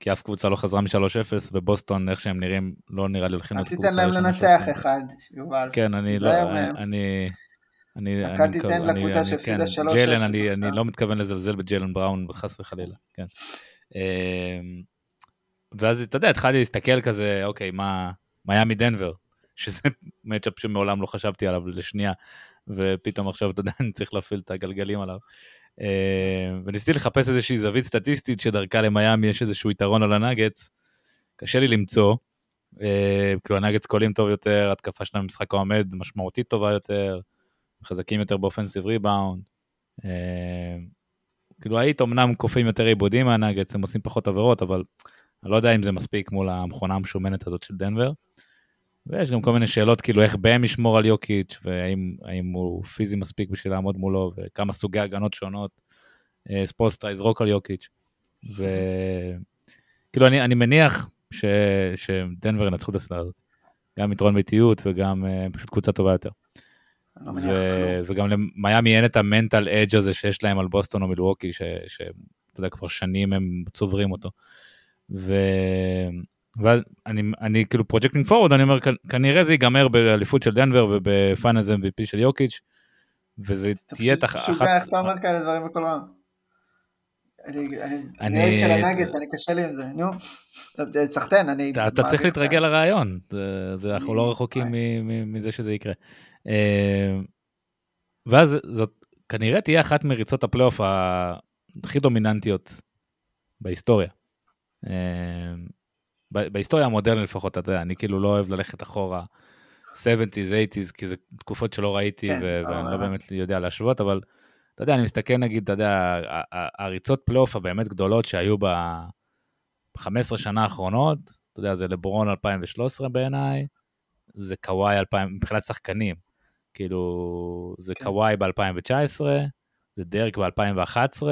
כי אף קבוצה לא חזרה מ-3-0, ובוסטון, איך שהם נראים, לא נראה לי הולכים להיות קבוצה. אל תיתן להם לנצח אחד, יובל. כן, אני לא, אני... אני, אל תיתן לקבוצה שהפסידה 3-0. ג'יילן, אני, אני לא מתכוון לזלזל בג'יילן בראון, חס וחלילה, כן. אמ, ואז אתה יודע, התחלתי להסתכל כזה, אוקיי, מה, מיאמי דנבר, שזה מצ'אפ שמעולם לא חשבתי עליו לשנייה, ופתאום עכשיו, אתה יודע, אני צריך להפעיל את הגלגלים עליו. אה, וניסיתי לחפש איזושהי זווית סטטיסטית שדרכה למיאמי יש איזשהו יתרון על הנאגץ. קשה לי למצוא. אה, כאילו הנאגץ קולים טוב יותר, התקפה שלהם במשחק העומד משמעותית טובה יותר, חזקים יותר באופנסיב ריבאונד. אה, כאילו היית אמנם קופאים יותר עיבודים מהנאגץ, הם עושים פחות עבירות, אבל אני לא יודע אם זה מספיק מול המכונה המשומנת הזאת של דנבר. ויש גם כל מיני שאלות כאילו איך בהם ישמור על יוקיץ' והאם הוא פיזי מספיק בשביל לעמוד מולו וכמה סוגי הגנות שונות אה, ספוסטרה יזרוק על יוקיץ'. וכאילו אני, אני מניח ש, שדנבר ינצחו את הסדרה הזאת. גם יתרון ביתיות וגם uh, פשוט קבוצה טובה יותר. לא ו... וגם למיאמי אין את ה mental edge הזה שיש להם על בוסטון או מילווקי, שאתה יודע, כבר שנים הם צוברים אותו. ו... ואני אני כאילו projecting forward אני אומר כנראה זה ייגמר באליפות של דנבר וב finals MVP של יוקיץ' וזה תהיה תח... אחת... שוגע איך אתה אומר כאלה דברים בקול רם. אני אוהד של הנאגטס, אני קשה לי עם זה, נו, סחטיין, אני... אתה צריך להתרגל לרעיון, אנחנו לא רחוקים מזה שזה יקרה. אה, ואז זאת כנראה תהיה אחת מריצות הפלייאוף הכי דומיננטיות בהיסטוריה. אה, בהיסטוריה המודרנית לפחות, אתה יודע, אני כאילו לא אוהב ללכת אחורה 70's, 80's, כי זה תקופות שלא ראיתי כן, ואני לא באמת יודע להשוות, אבל אתה יודע, אני מסתכל נגיד, אתה יודע, הריצות פלייאוף הבאמת גדולות שהיו ב-15 שנה האחרונות, אתה יודע, זה לברון 2013 בעיניי, זה קוואי 2000, מבחינת שחקנים, כאילו, זה כן. קוואי ב-2019, זה דרק ב-2011,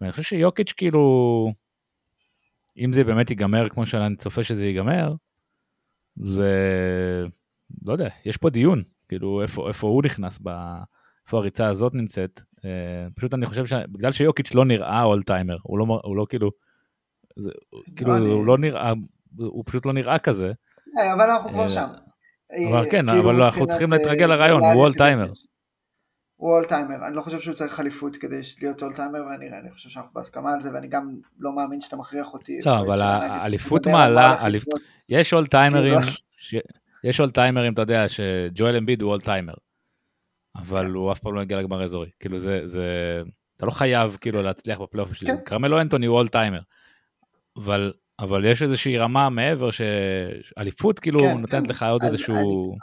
ואני חושב שיוקיץ' כאילו, אם זה באמת ייגמר כמו שאני צופה שזה ייגמר, זה, לא יודע, יש פה דיון, כאילו איפה, איפה הוא נכנס, ב, איפה הריצה הזאת נמצאת. אה, פשוט אני חושב שבגלל שיוקיץ' לא נראה אול טיימר, הוא לא, הוא לא כאילו, זה, כאילו לא הוא אני... לא נראה, הוא פשוט לא נראה כזה. אה, אבל אנחנו כבר אה, שם. אבל כן, כאילו אבל אנחנו צריכים להתרגל לרעיון, הוא אול טיימר. הוא אולטיימר, אני לא חושב שהוא צריך חליפות כדי להיות אולטיימר, ואני אני חושב שאנחנו בהסכמה על זה, ואני גם לא מאמין שאתה מכריח אותי. לא, אבל האליפות מעלה, יש אולטיימרים, יש אולטיימרים, אתה יודע, שג'ואל אמביד הוא אולטיימר, אבל כן. הוא אף פעם לא הגיע לגמר אזורי, כאילו זה, אתה לא חייב כאילו להצליח בפלייאוף שלי, כן. קרמלו אנטוני הוא אולטיימר, אבל, אבל יש איזושהי רמה מעבר שאליפות כאילו כן, נותנת כן. לך עוד איזשהו...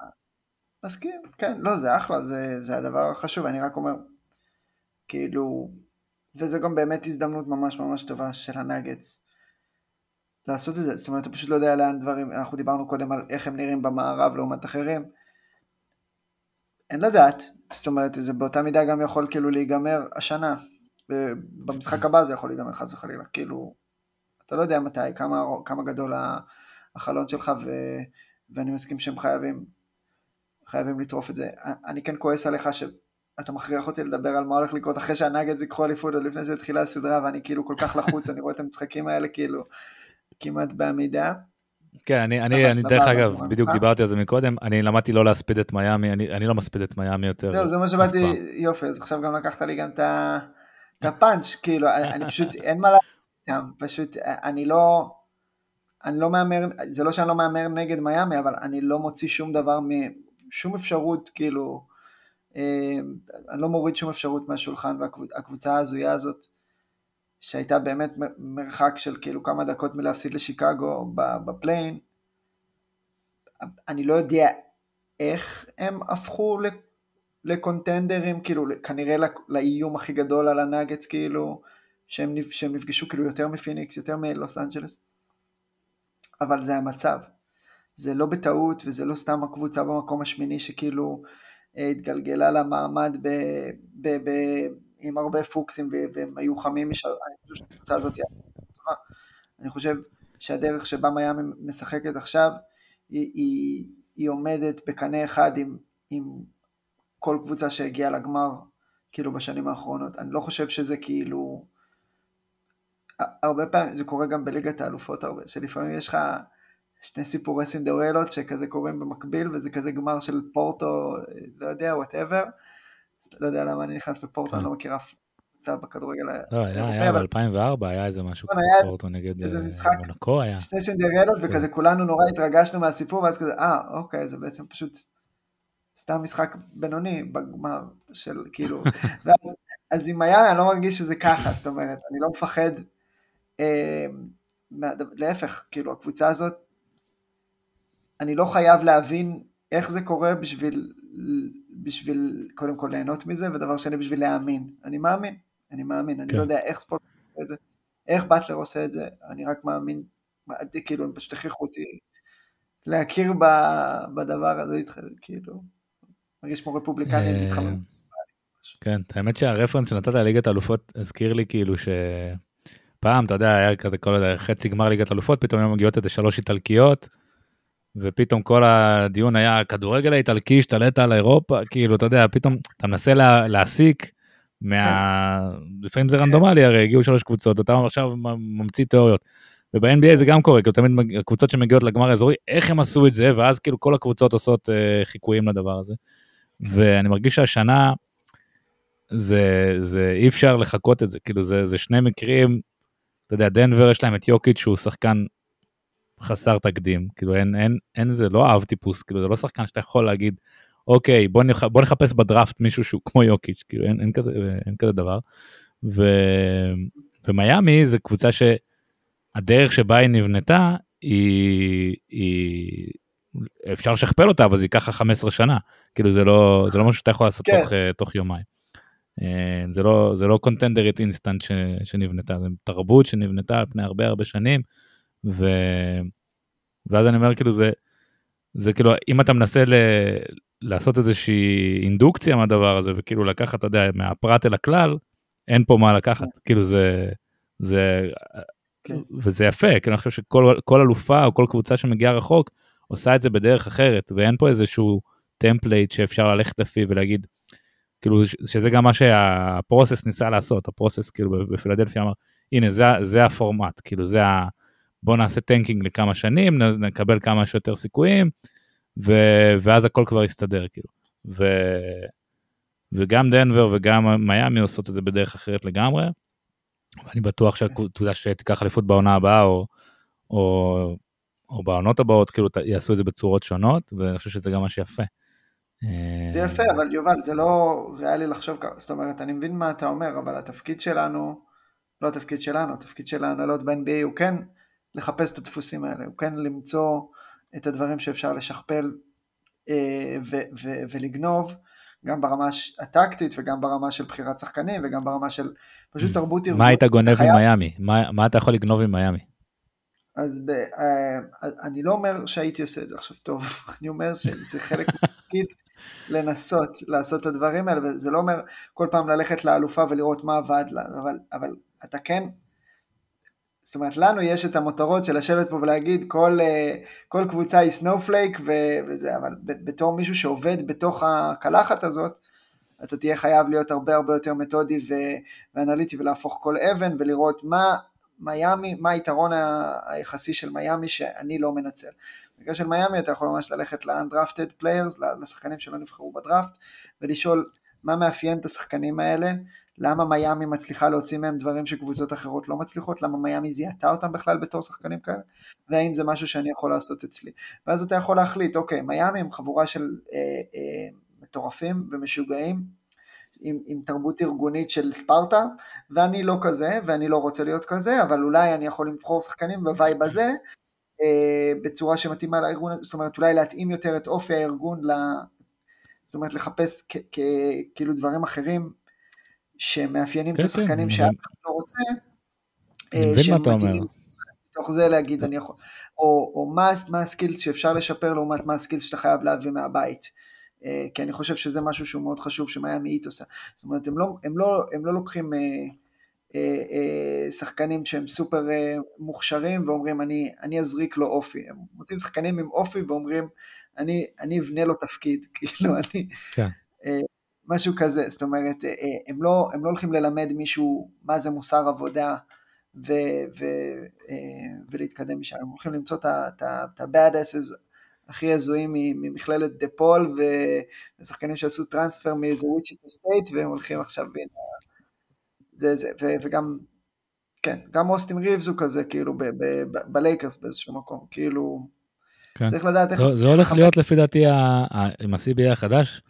מסכים, כן, לא, זה אחלה, זה, זה הדבר החשוב, אני רק אומר, כאילו, וזה גם באמת הזדמנות ממש ממש טובה של הנגדס לעשות את זה, זאת אומרת, אתה פשוט לא יודע לאן דברים, אנחנו דיברנו קודם על איך הם נראים במערב לעומת אחרים, אין לדעת, זאת אומרת, זה באותה מידה גם יכול כאילו להיגמר השנה, במשחק הבא זה יכול להיגמר חס וחלילה, כאילו, אתה לא יודע מתי, כמה, כמה גדול החלון שלך, ו, ואני מסכים שהם חייבים, חייבים לטרוף את זה. אני כן כועס עליך שאתה מכריח אותי לדבר על מה הולך לקרות אחרי שהנגד ייקחו אליפות עוד לפני שהתחילה הסדרה, ואני כאילו כל כך לחוץ, אני רואה את המשחקים האלה כאילו כמעט בעמידה. כן, אני, אני, אני דרך אגב. בדיוק דיברתי על זה מקודם, אני למדתי לא להספיד את מיאמי, אני, אני לא מספיד את מיאמי יותר. זהו, זה מה שבאתי. יופי, אז עכשיו גם לקחת לי גם את הפאנץ', כאילו, אני אני פשוט, אין מה לעשות פשוט, אני לא, אני לא מהמר, זה לא שאני לא מהמר נגד מיאמי, אבל אני לא מוציא שום דבר, שום אפשרות, כאילו, אה, אני לא מוריד שום אפשרות מהשולחן, והקבוצה ההזויה הזאת, שהייתה באמת מרחק של כאילו כמה דקות מלהפסיד לשיקגו בפליין, אני לא יודע איך הם הפכו לקונטנדרים, כאילו כנראה לא- לאיום הכי גדול על הנאגץ, כאילו, שהם, שהם נפגשו כאילו יותר מפיניקס, יותר מלוס אנג'לס, אבל זה המצב. זה לא בטעות וזה לא סתם הקבוצה במקום השמיני שכאילו אה, התגלגלה למעמד ב, ב, ב, עם הרבה פוקסים והם היו חמים משל... אני חושב שהקבוצה הזאת היא טובה. אני חושב שהדרך שבה מיאמי משחקת עכשיו היא, היא, היא עומדת בקנה אחד עם, עם כל קבוצה שהגיעה לגמר כאילו בשנים האחרונות. אני לא חושב שזה כאילו... הרבה פעמים, זה קורה גם בליגת האלופות הרבה, שלפעמים יש לך שני סיפורי סינדרלות שכזה קורים במקביל וזה כזה גמר של פורטו, לא יודע, וואטאבר. לא יודע למה אני נכנס בפורטו, כן. אני לא מכיר אף קבוצה בכדורגל לא, היה, האירופאי, היה אבל ב-2004, היה איזה משהו, נכון, כזה, איזה- פורטו נגד אה. מונקו היה. שני סינדרלות כן. וכזה כולנו נורא התרגשנו מהסיפור ואז כזה אה אוקיי זה בעצם פשוט סתם משחק בינוני בגמר של כאילו ואז אז עם היה אני לא מרגיש שזה ככה זאת אומרת אני לא מפחד אה, להפך כאילו הקבוצה הזאת אני לא חייב להבין איך זה קורה בשביל בשביל קודם כל ליהנות מזה ודבר שני בשביל להאמין אני מאמין אני מאמין אני כן. לא יודע איך ספורט עושה את זה איך באטלר עושה את זה אני רק מאמין כאילו הם פשוט הכריחו אותי להכיר ב- בדבר הזה, כאילו, מרגיש כמו רפובליקני אה, מתחמם. כן, האמת שהרפרנס שנתת לליגת האלופות הזכיר לי כאילו שפעם, אתה יודע, היה כזה כל חצי גמר ליגת האלופות, פתאום היו מגיעות איזה שלוש איטלקיות, ופתאום כל הדיון היה, הכדורגל האיטלקי השתלט על אירופה, כאילו, אתה יודע, פתאום אתה מנסה לה, להסיק מה... לפעמים זה רנדומלי, הרי הגיעו שלוש קבוצות, אתה עכשיו ממציא תיאוריות. וב-NBA זה גם קורה, כאילו תמיד הקבוצות שמגיעות לגמר האזורי, איך הם עשו את זה, ואז כאילו כל הקבוצות עושות אה, חיקויים לדבר הזה. ואני מרגיש שהשנה זה, זה אי אפשר לחכות את זה, כאילו זה, זה שני מקרים, אתה יודע, דנבר יש להם את יוקיץ' שהוא שחקן חסר תקדים, כאילו אין, אין, אין זה, לא אהב טיפוס, כאילו זה לא שחקן שאתה יכול להגיד, אוקיי, בוא, נח, בוא נחפש בדראפט מישהו שהוא כמו יוקיץ', כאילו אין, אין, כזה, אין כזה דבר. ו, ומיאמי זה קבוצה שהדרך שבה היא נבנתה, היא, היא, אפשר לשכפל אותה, אבל זה ייקח לך 15 שנה, כאילו זה לא, זה לא משהו שאתה יכול לעשות כן. תוך, אה, תוך יומיים. אה, זה לא, זה לא קונטנדרית אינסטנט ש, שנבנתה, זה תרבות שנבנתה על פני הרבה הרבה שנים, ו... ואז אני אומר כאילו זה, זה כאילו אם אתה מנסה ל... לעשות איזושהי אינדוקציה מהדבר הזה וכאילו לקחת, אתה יודע, מהפרט אל הכלל, אין פה מה לקחת, כאילו זה, זה, כן. וזה יפה, כאילו אני חושב שכל כל אלופה או כל קבוצה שמגיעה רחוק עושה את זה בדרך אחרת, ואין פה איזשהו template שאפשר ללכת לפיו ולהגיד, כאילו שזה גם מה שה process ניסה לעשות, ה process כאילו בפילדלפיה אמר, הנה זה, זה הפורמט, כאילו זה ה... בוא נעשה tanking לכמה שנים, נקבל כמה שיותר סיכויים, ו... ואז הכל כבר יסתדר, כאילו. ו... וגם דנבר וגם מיאמי עושות את זה בדרך אחרת לגמרי. ואני בטוח שהקבוצה שתיקח אליפות בעונה הבאה, או, או, או בעונות הבאות, כאילו יעשו את זה בצורות שונות, ואני חושב שזה גם מה שיפה. זה אה, יפה, אבל יובל, זה לא ריאלי לחשוב ככה, זאת אומרת, אני מבין מה אתה אומר, אבל התפקיד שלנו, לא התפקיד שלנו, התפקיד של ההנהלות ב-NBA הוא כן לחפש את הדפוסים האלה, הוא כן למצוא את הדברים שאפשר לשכפל אה, ו- ו- ולגנוב, גם ברמה הטקטית וגם ברמה של בחירת שחקנים וגם ברמה של פשוט תרבות ארגון. מה היית גונב חייב... עם מיאמי? מה, מה אתה יכול לגנוב עם מיאמי? אז ב, אה, אני לא אומר שהייתי עושה את זה עכשיו טוב, אני אומר שזה חלק מהתפקיד לנסות לעשות את הדברים האלה, וזה לא אומר כל פעם ללכת לאלופה ולראות מה עבד לה, אבל, אבל אתה כן, זאת אומרת לנו יש את המותרות של לשבת פה ולהגיד כל, אה, כל קבוצה היא snowflake וזה, אבל בתור מישהו שעובד בתוך הקלחת הזאת, אתה תהיה חייב להיות הרבה הרבה יותר מתודי ואנליטי ולהפוך כל אבן ולראות מה מיאמי, מה היתרון היחסי של מיאמי שאני לא מנצל. במקרה של מיאמי אתה יכול ממש ללכת ל-undrafted players, לשחקנים שלא נבחרו בדראפט, ולשאול מה מאפיין את השחקנים האלה, למה מיאמי מצליחה להוציא מהם דברים שקבוצות אחרות לא מצליחות, למה מיאמי זיהתה אותם בכלל בתור שחקנים כאלה, והאם זה משהו שאני יכול לעשות אצלי. ואז אתה יכול להחליט, אוקיי, מיאמי הם חבורה של אה, אה, מטורפים ומשוגעים, עם, עם תרבות ארגונית של ספרטה, ואני לא כזה, ואני לא רוצה להיות כזה, אבל אולי אני יכול לבחור שחקנים ב vibe הזה, אה, בצורה שמתאימה לארגון, זאת אומרת אולי להתאים יותר את אופי הארגון, ל, זאת אומרת לחפש כ, כ, כאילו דברים אחרים שמאפיינים כן, את כן, השחקנים כן, שאף אחד לא רוצה, אני מבין מה אתה אומר. מתוך זה להגיד אני יכול, או, או מה, מה ה skills שאפשר לשפר לעומת מה ה skills שאתה חייב להביא מהבית. אה, כי אני חושב שזה משהו שהוא מאוד חשוב שמיאמי היט עושה. זאת אומרת, הם לא, הם לא, הם לא לוקחים אה, אה, אה, שחקנים שהם סופר אה, מוכשרים ואומרים אני, אני אזריק לו אופי. הם מוצאים שחקנים עם אופי ואומרים אני, אני אבנה לו תפקיד, כאילו אני... כן. אה, משהו כזה, זאת אומרת, אה, אה, הם לא, הם לא הולכים ללמד מישהו מה זה מוסר עבודה ו, ו, ולהתקדם משם, הם הולכים למצוא את ה-bad asses הכי הזויים ממכללת דה פול, ושחקנים שעשו transfer מאיזה וויצ'יטה סטייט, והם הולכים עכשיו בין זה, זה, ו, וגם, כן, גם אוסטין ריבס הוא כזה, כאילו, בלייקרס באיזשהו מקום, כאילו, כן. צריך לדעת איך... זה, זה הולך להיות לפי דעתי, עם ה-CBA החדש,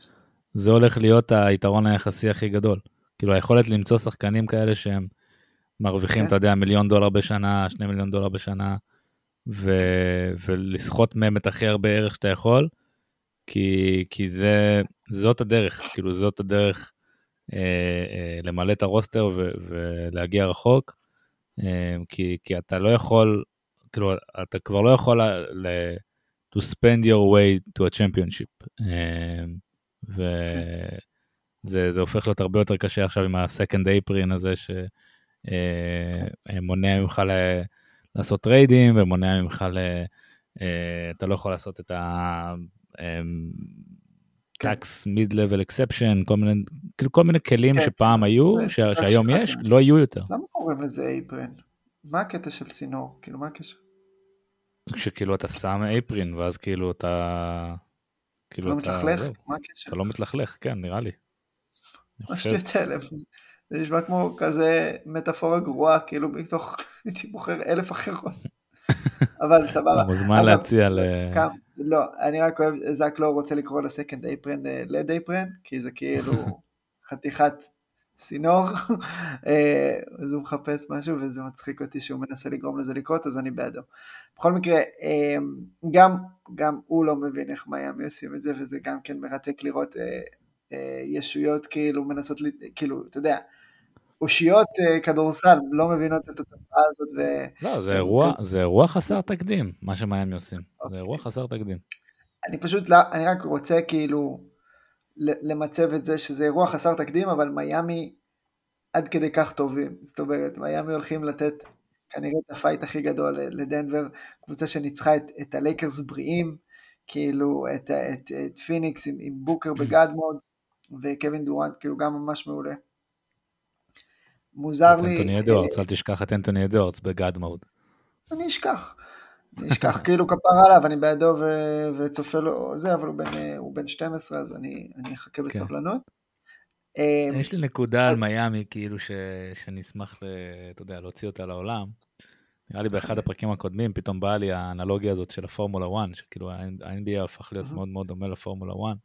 זה הולך להיות היתרון היחסי הכי גדול. כאילו, היכולת למצוא שחקנים כאלה שהם מרוויחים, כן. אתה יודע, מיליון דולר בשנה, שני מיליון דולר בשנה, ו... ולסחוט מהם את הכי הרבה ערך שאתה יכול, כי, כי זה, זאת הדרך, כאילו זאת הדרך אה, אה, למלא את הרוסטר ו... ולהגיע רחוק, אה, כי, כי אתה לא יכול, כאילו אתה כבר לא יכול ל... to spend your way to a championship. אה, וזה הופך להיות הרבה יותר קשה עכשיו עם ה-second apron הזה שמונע אה, ממך לעשות טריידים ומונע ממך, ל... אה, אתה לא יכול לעשות את ה... tax mid-level exception, כל מיני, כאילו כל מיני כלים כן. שפעם היו, ש... שהיום יש, כן. לא יהיו יותר. למה קוראים לזה apron? מה הקטע של סינור? כאילו מה הקשר? כשכאילו אתה שם apron ואז כאילו אתה... כאילו לא אתה... מתלכלך? מה הקשר? אתה לא מתלכלך, כן, נראה לי. מה שטויות האלה? זה נשמע כמו כזה מטאפורה גרועה, כאילו מתוך, הייתי בוחר אלף אחרות. אבל סבבה. אתה מוזמן להציע ל... לא, אני רק אוהב, זאק לא רוצה לקרוא לסקנד אייפרן לד אייפרן, כי זה כאילו חתיכת צינור, אה, אז הוא מחפש משהו וזה מצחיק אותי שהוא מנסה לגרום לזה לקרות, אז אני בעדו. בכל מקרה, אה, גם, גם הוא לא מבין איך מיאמי עושים את זה, וזה גם כן מרתק לראות אה, ישויות כאילו מנסות, כאילו, אתה יודע, אושיות כדורסל לא מבינות את התופעה הזאת. ו... לא, זה אירוע, זה אירוע חסר תקדים, מה שמיאמי עושים. זה אירוע חסר תקדים. אני פשוט, לא, אני רק רוצה כאילו למצב את זה שזה אירוע חסר תקדים, אבל מיאמי עד כדי כך טובים. זאת אומרת, מיאמי הולכים לתת כנראה את ה fight הכי גדול לדנבר, קבוצה שניצחה את, את הלייקרס בריאים, כאילו את, את, את פיניקס עם, עם בוקר ב God mode, וקווין דורנט כאילו גם ממש מעולה. מוזר לי... אנטוני אדוארדס, אל תשכח את אנטוני אדוארדס ב God mode. אני אשכח. אני אשכח כאילו כפר עליו, אני בעדו ו- וצופה לו זה, אבל הוא בן, הוא בן 12, אז אני, אני אחכה כן. בסבלנות. אמ, יש לי נקודה על מיאמי, כאילו, ש... שאני אשמח, ל... אתה יודע, להוציא אותה לעולם. נראה לי באחד הפרקים הקודמים, פתאום באה לי האנלוגיה הזאת של הפורמולה 1, שכאילו ה-NBA הפך להיות מאוד מאוד דומה לפורמולה 1,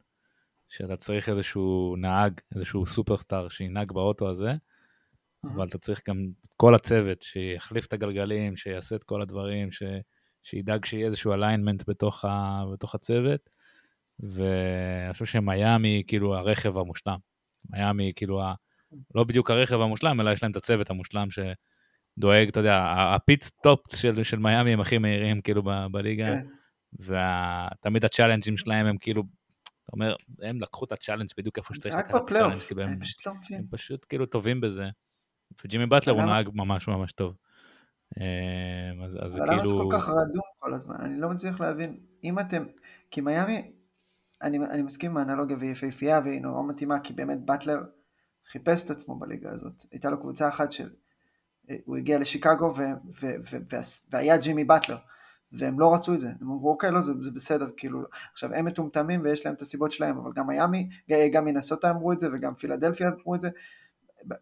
שאתה צריך איזשהו נהג, איזשהו סופרסטאר שינהג באוטו הזה, אבל אתה צריך גם כל הצוות שיחליף את הגלגלים, שיעשה את כל הדברים, ש... שידאג שיהיה איזשהו אליינמנט בתוך, ה... בתוך הצוות. ואני חושב שמיאמי כאילו הרכב המושלם. מיאמי כאילו ה... לא בדיוק הרכב המושלם, אלא יש להם את הצוות המושלם שדואג, אתה יודע, הפיט סטופס של, של מיאמי הם הכי מהירים כאילו ב... בליגה, כן. ותמיד הצ'אלנג'ים שלהם הם כאילו, אתה אומר, הם לקחו את ה challenge בדיוק איפה שצריך לקחת את ה challenge, כאילו הם, לא הם פשוט כאילו טובים בזה. וג'ימי באטלר הוא נהג ממש ממש טוב. אה, אז, אז זה כאילו... למה זה כל כך רדום כל הזמן? אני לא מצליח להבין. אם אתם... כי מיאמי, אני, אני מסכים עם האנלוגיה והיא יפהפייה והיא נורא מתאימה, כי באמת באטלר חיפש את עצמו בליגה הזאת. הייתה לו קבוצה אחת של... הוא הגיע לשיקגו ו, ו, ו, ו, והיה ג'ימי באטלר. והם לא רצו את זה, הם אמרו אוקיי לא זה, זה בסדר, כאילו, עכשיו הם מטומטמים ויש להם את הסיבות שלהם, אבל גם מיאמי, גם מנסוטה אמרו את זה וגם פילדלפיה אמרו את זה,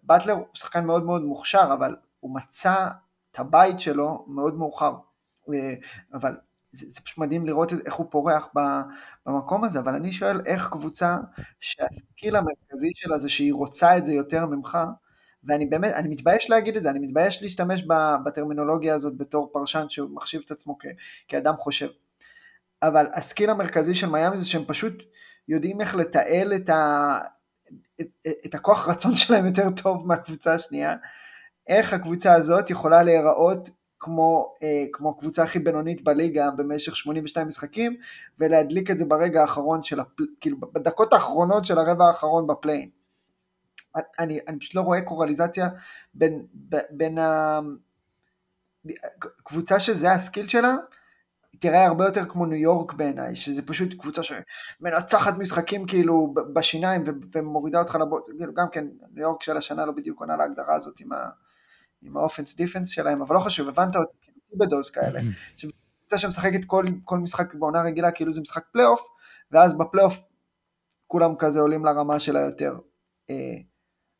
באטלר הוא שחקן מאוד מאוד מוכשר, אבל הוא מצא את הבית שלו מאוד מאוחר, אה, אבל זה, זה פשוט מדהים לראות איך הוא פורח במקום הזה, אבל אני שואל איך קבוצה שה skill המרכזי שלה זה שהיא רוצה את זה יותר ממך, ואני באמת, אני מתבייש להגיד את זה, אני מתבייש להשתמש בטרמינולוגיה הזאת בתור פרשן שהוא מחשיב את עצמו כ, כאדם חושב. אבל ה skill המרכזי של מיאמי זה שהם פשוט יודעים איך לתעל את, ה, את, את הכוח רצון שלהם יותר טוב מהקבוצה השנייה, איך הקבוצה הזאת יכולה להיראות כמו, אה, כמו הקבוצה הכי בינונית בליגה במשך 82 משחקים ולהדליק את זה ברגע האחרון של, הפל, כאילו בדקות האחרונות של הרבע האחרון בפליין. אני, אני פשוט לא רואה קורליזציה בין, בין הקבוצה שזה הסקיל שלה, תראה הרבה יותר כמו ניו יורק בעיניי, שזה פשוט קבוצה שמנצחת משחקים כאילו בשיניים ומורידה אותך לבוץ, כאילו גם כן ניו יורק של השנה לא בדיוק עונה להגדרה הזאת עם, ה, עם ה offense defense שלהם, אבל לא חשוב, הבנת אותי, כאילו בדוז כאלה, קבוצה שמשחקת כל, כל משחק בעונה רגילה כאילו זה משחק פלייאוף, ואז בפלייאוף כולם כזה עולים לרמה שלה יותר. אה,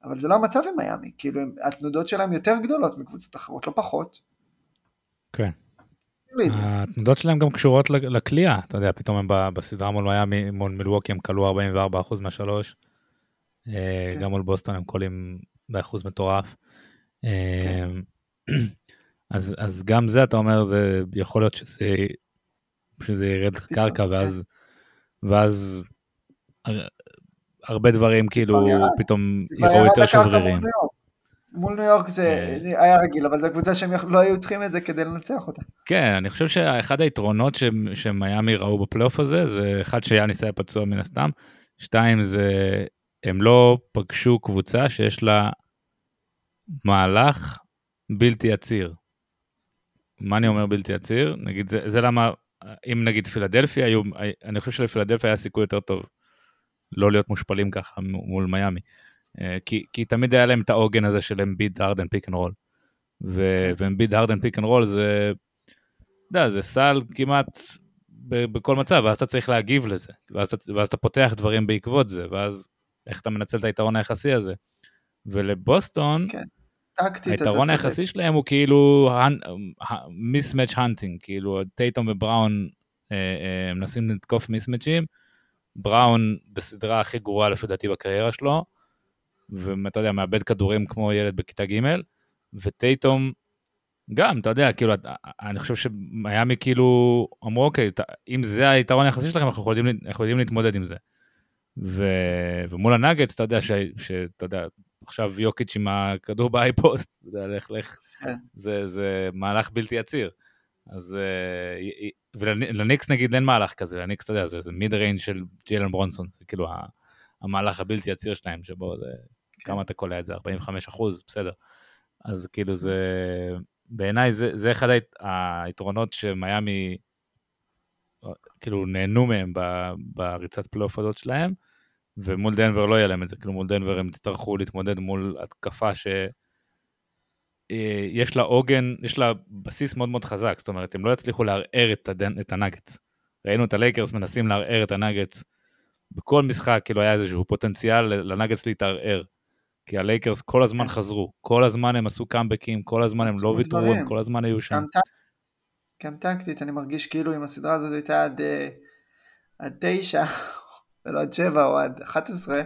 אבל זה לא המצב עם מיאמי, כאילו התנודות שלהם יותר גדולות מקבוצות אחרות, לא פחות. כן. התנודות שלהם גם קשורות לקליעה, אתה יודע, פתאום הם בסדרה מול מיאמי, מול מילווקי הם קלעו 44% מהשלוש, אה, כן. גם מול בוסטון הם קולים באחוז מטורף. אה, כן. אז, אז גם זה אתה אומר זה יכול להיות שזה, שזה ירד קרקע ואז ואז הרבה דברים כאילו פתאום יראו יותר שבריריים. מול ניו יורק זה אה. היה רגיל, אבל זו קבוצה שהם לא היו צריכים את זה כדי לנצח אותה. כן, אני חושב שאחד היתרונות שמיאמי ראו בפלייאוף הזה, זה אחד שיאניס היה פצוע מן הסתם, שתיים זה הם לא פגשו קבוצה שיש לה מהלך בלתי עציר. מה אני אומר בלתי עציר? נגיד, זה, זה למה, אם נגיד פילדלפיה היו, אני חושב שלפילדלפיה היה סיכוי יותר טוב לא להיות מושפלים ככה מול מיאמי. אה, כי, כי תמיד היה להם את העוגן הזה של אמביד, הרדן, pick and roll. ואמביד, הרדן, pick and roll זה, אתה יודע, זה סל כמעט בכל מצב, ואז אתה צריך להגיב לזה, ואז ואז אתה פותח דברים בעקבות זה, ואז איך אתה מנצל את היתרון היחסי הזה. ולבוסטון, כן. טקטית, היתרון היחסי שלהם הוא כאילו mismatch hunting, כאילו טייטום ובראון אה, אה, מנסים לתקוף מיסמצ'ים, בראון בסדרה הכי גרועה לפי דעתי בקריירה שלו, ואתה יודע, מאבד כדורים כמו ילד בכיתה ג', וטייטום גם, אתה יודע, כאילו, אני חושב שמיאמי כאילו אמרו, אוקיי, אם זה היתרון היחסי שלכם, אנחנו יכולים, אנחנו יודעים להתמודד עם זה. ו... ומול הנאגטס, אתה יודע, שאתה יודע, עכשיו יוקיץ' עם הכדור ב high post, יודע, לך, לך, כן. זה, זה מהלך בלתי עציר. אז אה, ולניקס נגיד אין מהלך כזה, לניקס אתה יודע, זה, זה mid range של ג'יילן ברונסון, זה כאילו המהלך הבלתי עציר שלהם, שבו זה, כן. כמה אתה קולע את זה, 45 אחוז, בסדר. אז כאילו זה, בעיניי זה, זה אחד היתרונות שמיאמי, כאילו נהנו מהם בריצת פלייאוף הזאת שלהם, ומול דנבר לא יהיה להם את זה, כאילו מול דנבר הם יצטרכו להתמודד מול התקפה ש... אה, יש לה עוגן, יש לה בסיס מאוד מאוד חזק, זאת אומרת, הם לא יצליחו לערער את, הדנ... את הנאגץ. ראינו את הלייקרס מנסים לערער את הנאגץ. בכל משחק כאילו היה איזשהו פוטנציאל לנאגץ להתערער. כי הלייקרס כל הזמן כן. חזרו, כל הזמן הם עשו קאמבקים, כל הזמן הם לא ויתרו, הם כל הזמן היו שם. גם טקטית, אני מרגיש כאילו אם הסדרה הזאת הייתה עד, אה, עד תשע, ולא עד שבע או עד 11,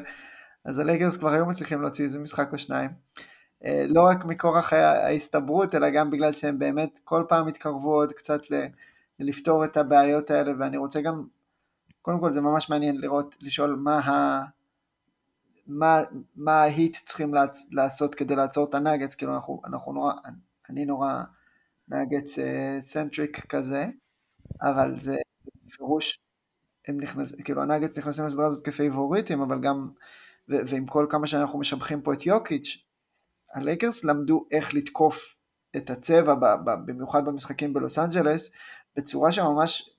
אז הלייקרס כבר היו מצליחים להוציא איזה משחק או שניים. אה, לא רק מכורח ההסתברות, אלא גם בגלל שהם באמת כל פעם התקרבו עוד קצת לפתור את הבעיות האלה, ואני רוצה גם, קודם כל זה ממש מעניין לראות, לשאול מה ה... מה, מה ההיט צריכים לעשות כדי לעצור את הנאגץ, כאילו אנחנו, אנחנו נורא, אני נורא נאגץ centric כזה, אבל זה בפירוש, הם נכנס, כאילו הנאגץ נכנסים לסדרה הזאת כפייבוריטים, אבל גם, ו, ועם כל כמה שאנחנו משבחים פה את יוקיץ', הלייקרס למדו איך לתקוף את הצבע, ב, ב, במיוחד במשחקים בלוס אנג'לס, בצורה שממש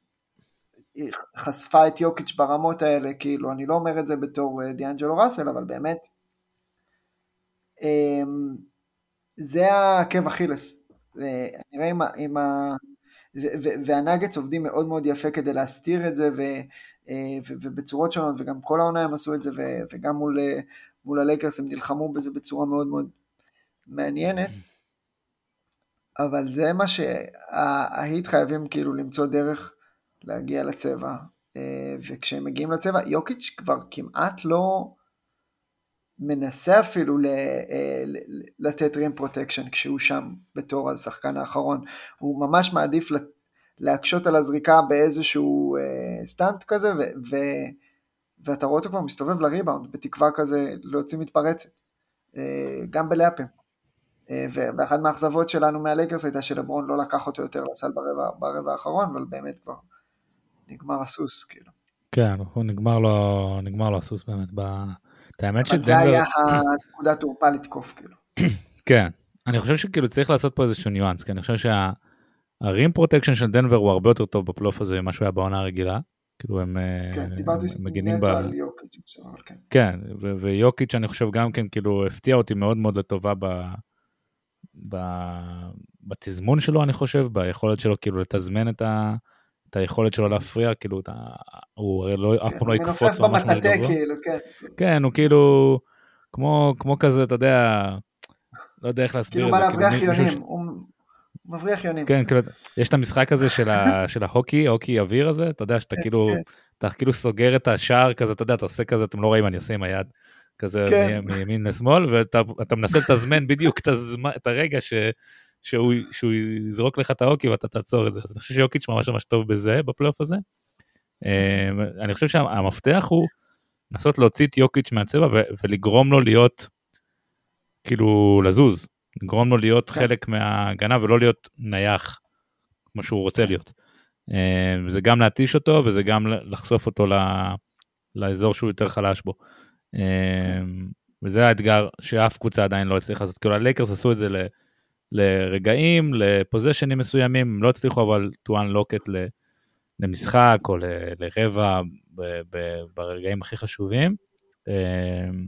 חשפה את יוקיץ' ברמות האלה, כאילו, אני לא אומר את זה בתור אה, דיאנג'לו ראסל, אבל באמת, אמ, זה העקב אכילס. נראה אם ה... והנאגץ עובדים מאוד מאוד יפה כדי להסתיר את זה, ו, אה, ו, ובצורות שונות, וגם כל העונה הם עשו את זה, ו, וגם מול, אה, מול הלייקרס הם נלחמו בזה בצורה מאוד מאוד מעניינת. אבל זה מה שההיט חייבים כאילו למצוא דרך להגיע לצבע, אה, וכשהם מגיעים לצבע, יוקיץ' כבר כמעט לא מנסה אפילו אה, לתת rim protection כשהוא שם בתור השחקן האחרון, הוא ממש מעדיף להקשות על הזריקה באיזשהו אה, stunt כזה, ו, ו, ואתה רואה אותו כבר מסתובב לריבאונד, בתקווה כזה להוציא מתפרצת, גם בלאפים. ואחת מהאכזבות שלנו מהלייקרס הייתה שלברון לא לקח אותו יותר לסל ברבע, ברבע האחרון, אבל באמת כבר נגמר הסוס, כאילו. כן, הוא נגמר לו, נגמר לו הסוס באמת. ב... את האמת שדנבר... אבל זה היה הנקודת תורפה לתקוף, כאילו. כן, אני חושב שכאילו צריך לעשות פה איזשהו ניואנס, כי אני חושב שה rim protection של דנבר הוא הרבה יותר טוב בפלייאוף הזה ממה שהוא היה בעונה הרגילה. כאילו הם, כן, דיברתי מגינים ב... כן. כן, ויוקיץ' אני חושב גם כן כאילו הפתיע אותי מאוד מאוד לטובה. בתזמון שלו אני חושב, ביכולת שלו כאילו לתזמן את ה... את היכולת שלו להפריע, כאילו, אתה, הוא הרי לא, אף פעם לא יקפוץ ממש במטאטה, כאילו, כן. כן, הוא כאילו, כמו, כמו כזה, אתה יודע, לא יודע איך להסביר כאילו את זה. כאילו, מה להבריח יונים, הוא מבריח יונים. כן, כאילו, יש את המשחק הזה של, ה, של ההוקי, ההוקי אוויר הזה, אתה יודע, שאתה כן, כאילו, כן. אתה כאילו סוגר את השער כזה, אתה יודע, אתה עושה כזה, אתם לא רואים, אני עושה עם היד. כזה כן. מימין לשמאל, ואתה מנסה לתזמן בדיוק את, הזמן, את הרגע ש, שהוא, שהוא יזרוק לך את האוקי ואתה תעצור את זה. אז אני חושב שיוקיץ' ממש ממש טוב בזה, בפלייאוף הזה. אמ, אני חושב שהמפתח הוא לנסות להוציא את יוקיץ' מהצבע ולגרום לו להיות, כאילו, לזוז. לגרום לו להיות כן. חלק מההגנה ולא להיות נייח, כמו שהוא רוצה כן. להיות. אמ, זה גם להתיש אותו וזה גם לחשוף אותו לאזור שהוא יותר חלש בו. אמ, וזה האתגר שאף קבוצה עדיין לא הצליחה לעשות. כאילו הלייקרס עשו את זה לרגעים, לפוזיישנים מסוימים, הם לא הצליחו אבל to unlock it למשחק או לרבע ברגעים הכי חשובים. אמ,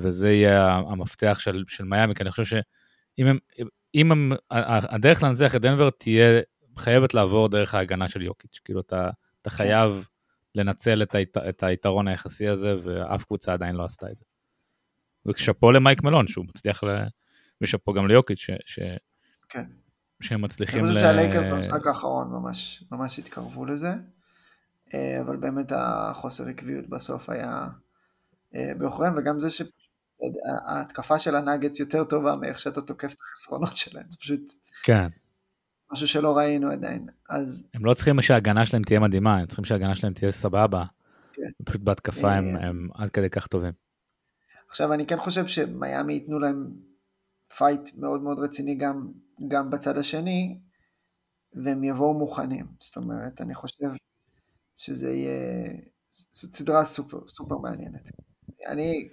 וזה יהיה המפתח של, של מיאמי, כי אני חושב שאם הם, אם הם, הדרך לנצח את דנבר תהיה חייבת לעבור דרך ההגנה של יוקיץ', כאילו אתה, אתה חייב לנצל את, היית, את היתרון היחסי הזה, ואף קבוצה עדיין לא עשתה את זה. ושאפו למייק מלון, שהוא מצליח ל... ושאפו גם ליוקיץ', ש... ש... כן. שהם מצליחים ל... אני חושב שהלייקרס במשחק האחרון ממש, ממש התקרבו לזה, אה, אבל באמת החוסר עקביות בסוף היה אה, בעוכריהם, וגם זה שההתקפה של הנאגץ יותר טובה מאיך שאתה תוקף את החסרונות שלהם, זה פשוט... כן. משהו שלא ראינו עדיין, אז... הם לא צריכים שההגנה שלהם תהיה מדהימה, הם צריכים שההגנה שלהם תהיה סבבה. כן. פשוט בהתקפה הם, אה, הם עד כדי כך טובים. עכשיו אני כן חושב שמיאמי ייתנו להם fight מאוד מאוד רציני גם, גם בצד השני, והם יבואו מוכנים. זאת אומרת, אני חושב שזה יהיה, זאת סדרה סופר, סופר מעניינת. אני,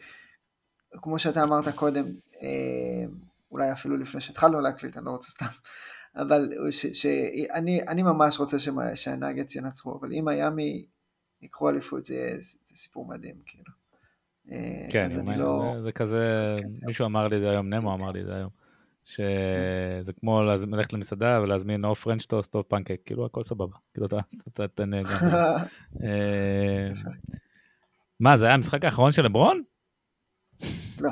כמו שאתה אמרת קודם, אה, אולי אפילו לפני שהתחלנו להקליט, אני לא רוצה סתם, אבל שאני ממש רוצה שהנאגץ ינצחו, אבל אם מיאמי ייקחו אליפות, זה, זה סיפור מדהים, כאילו. אה, כן, זה, לא... זה כזה, כן, מישהו אמר לי את זה היום, נמו אמר לי את זה היום, שזה כמו ללכת למסעדה ולהזמין או פרנץ' טוסט או פנקק, כאילו הכל סבבה, כאילו אתה תהנה גם. אה, מה, זה היה המשחק האחרון של לברון? לא.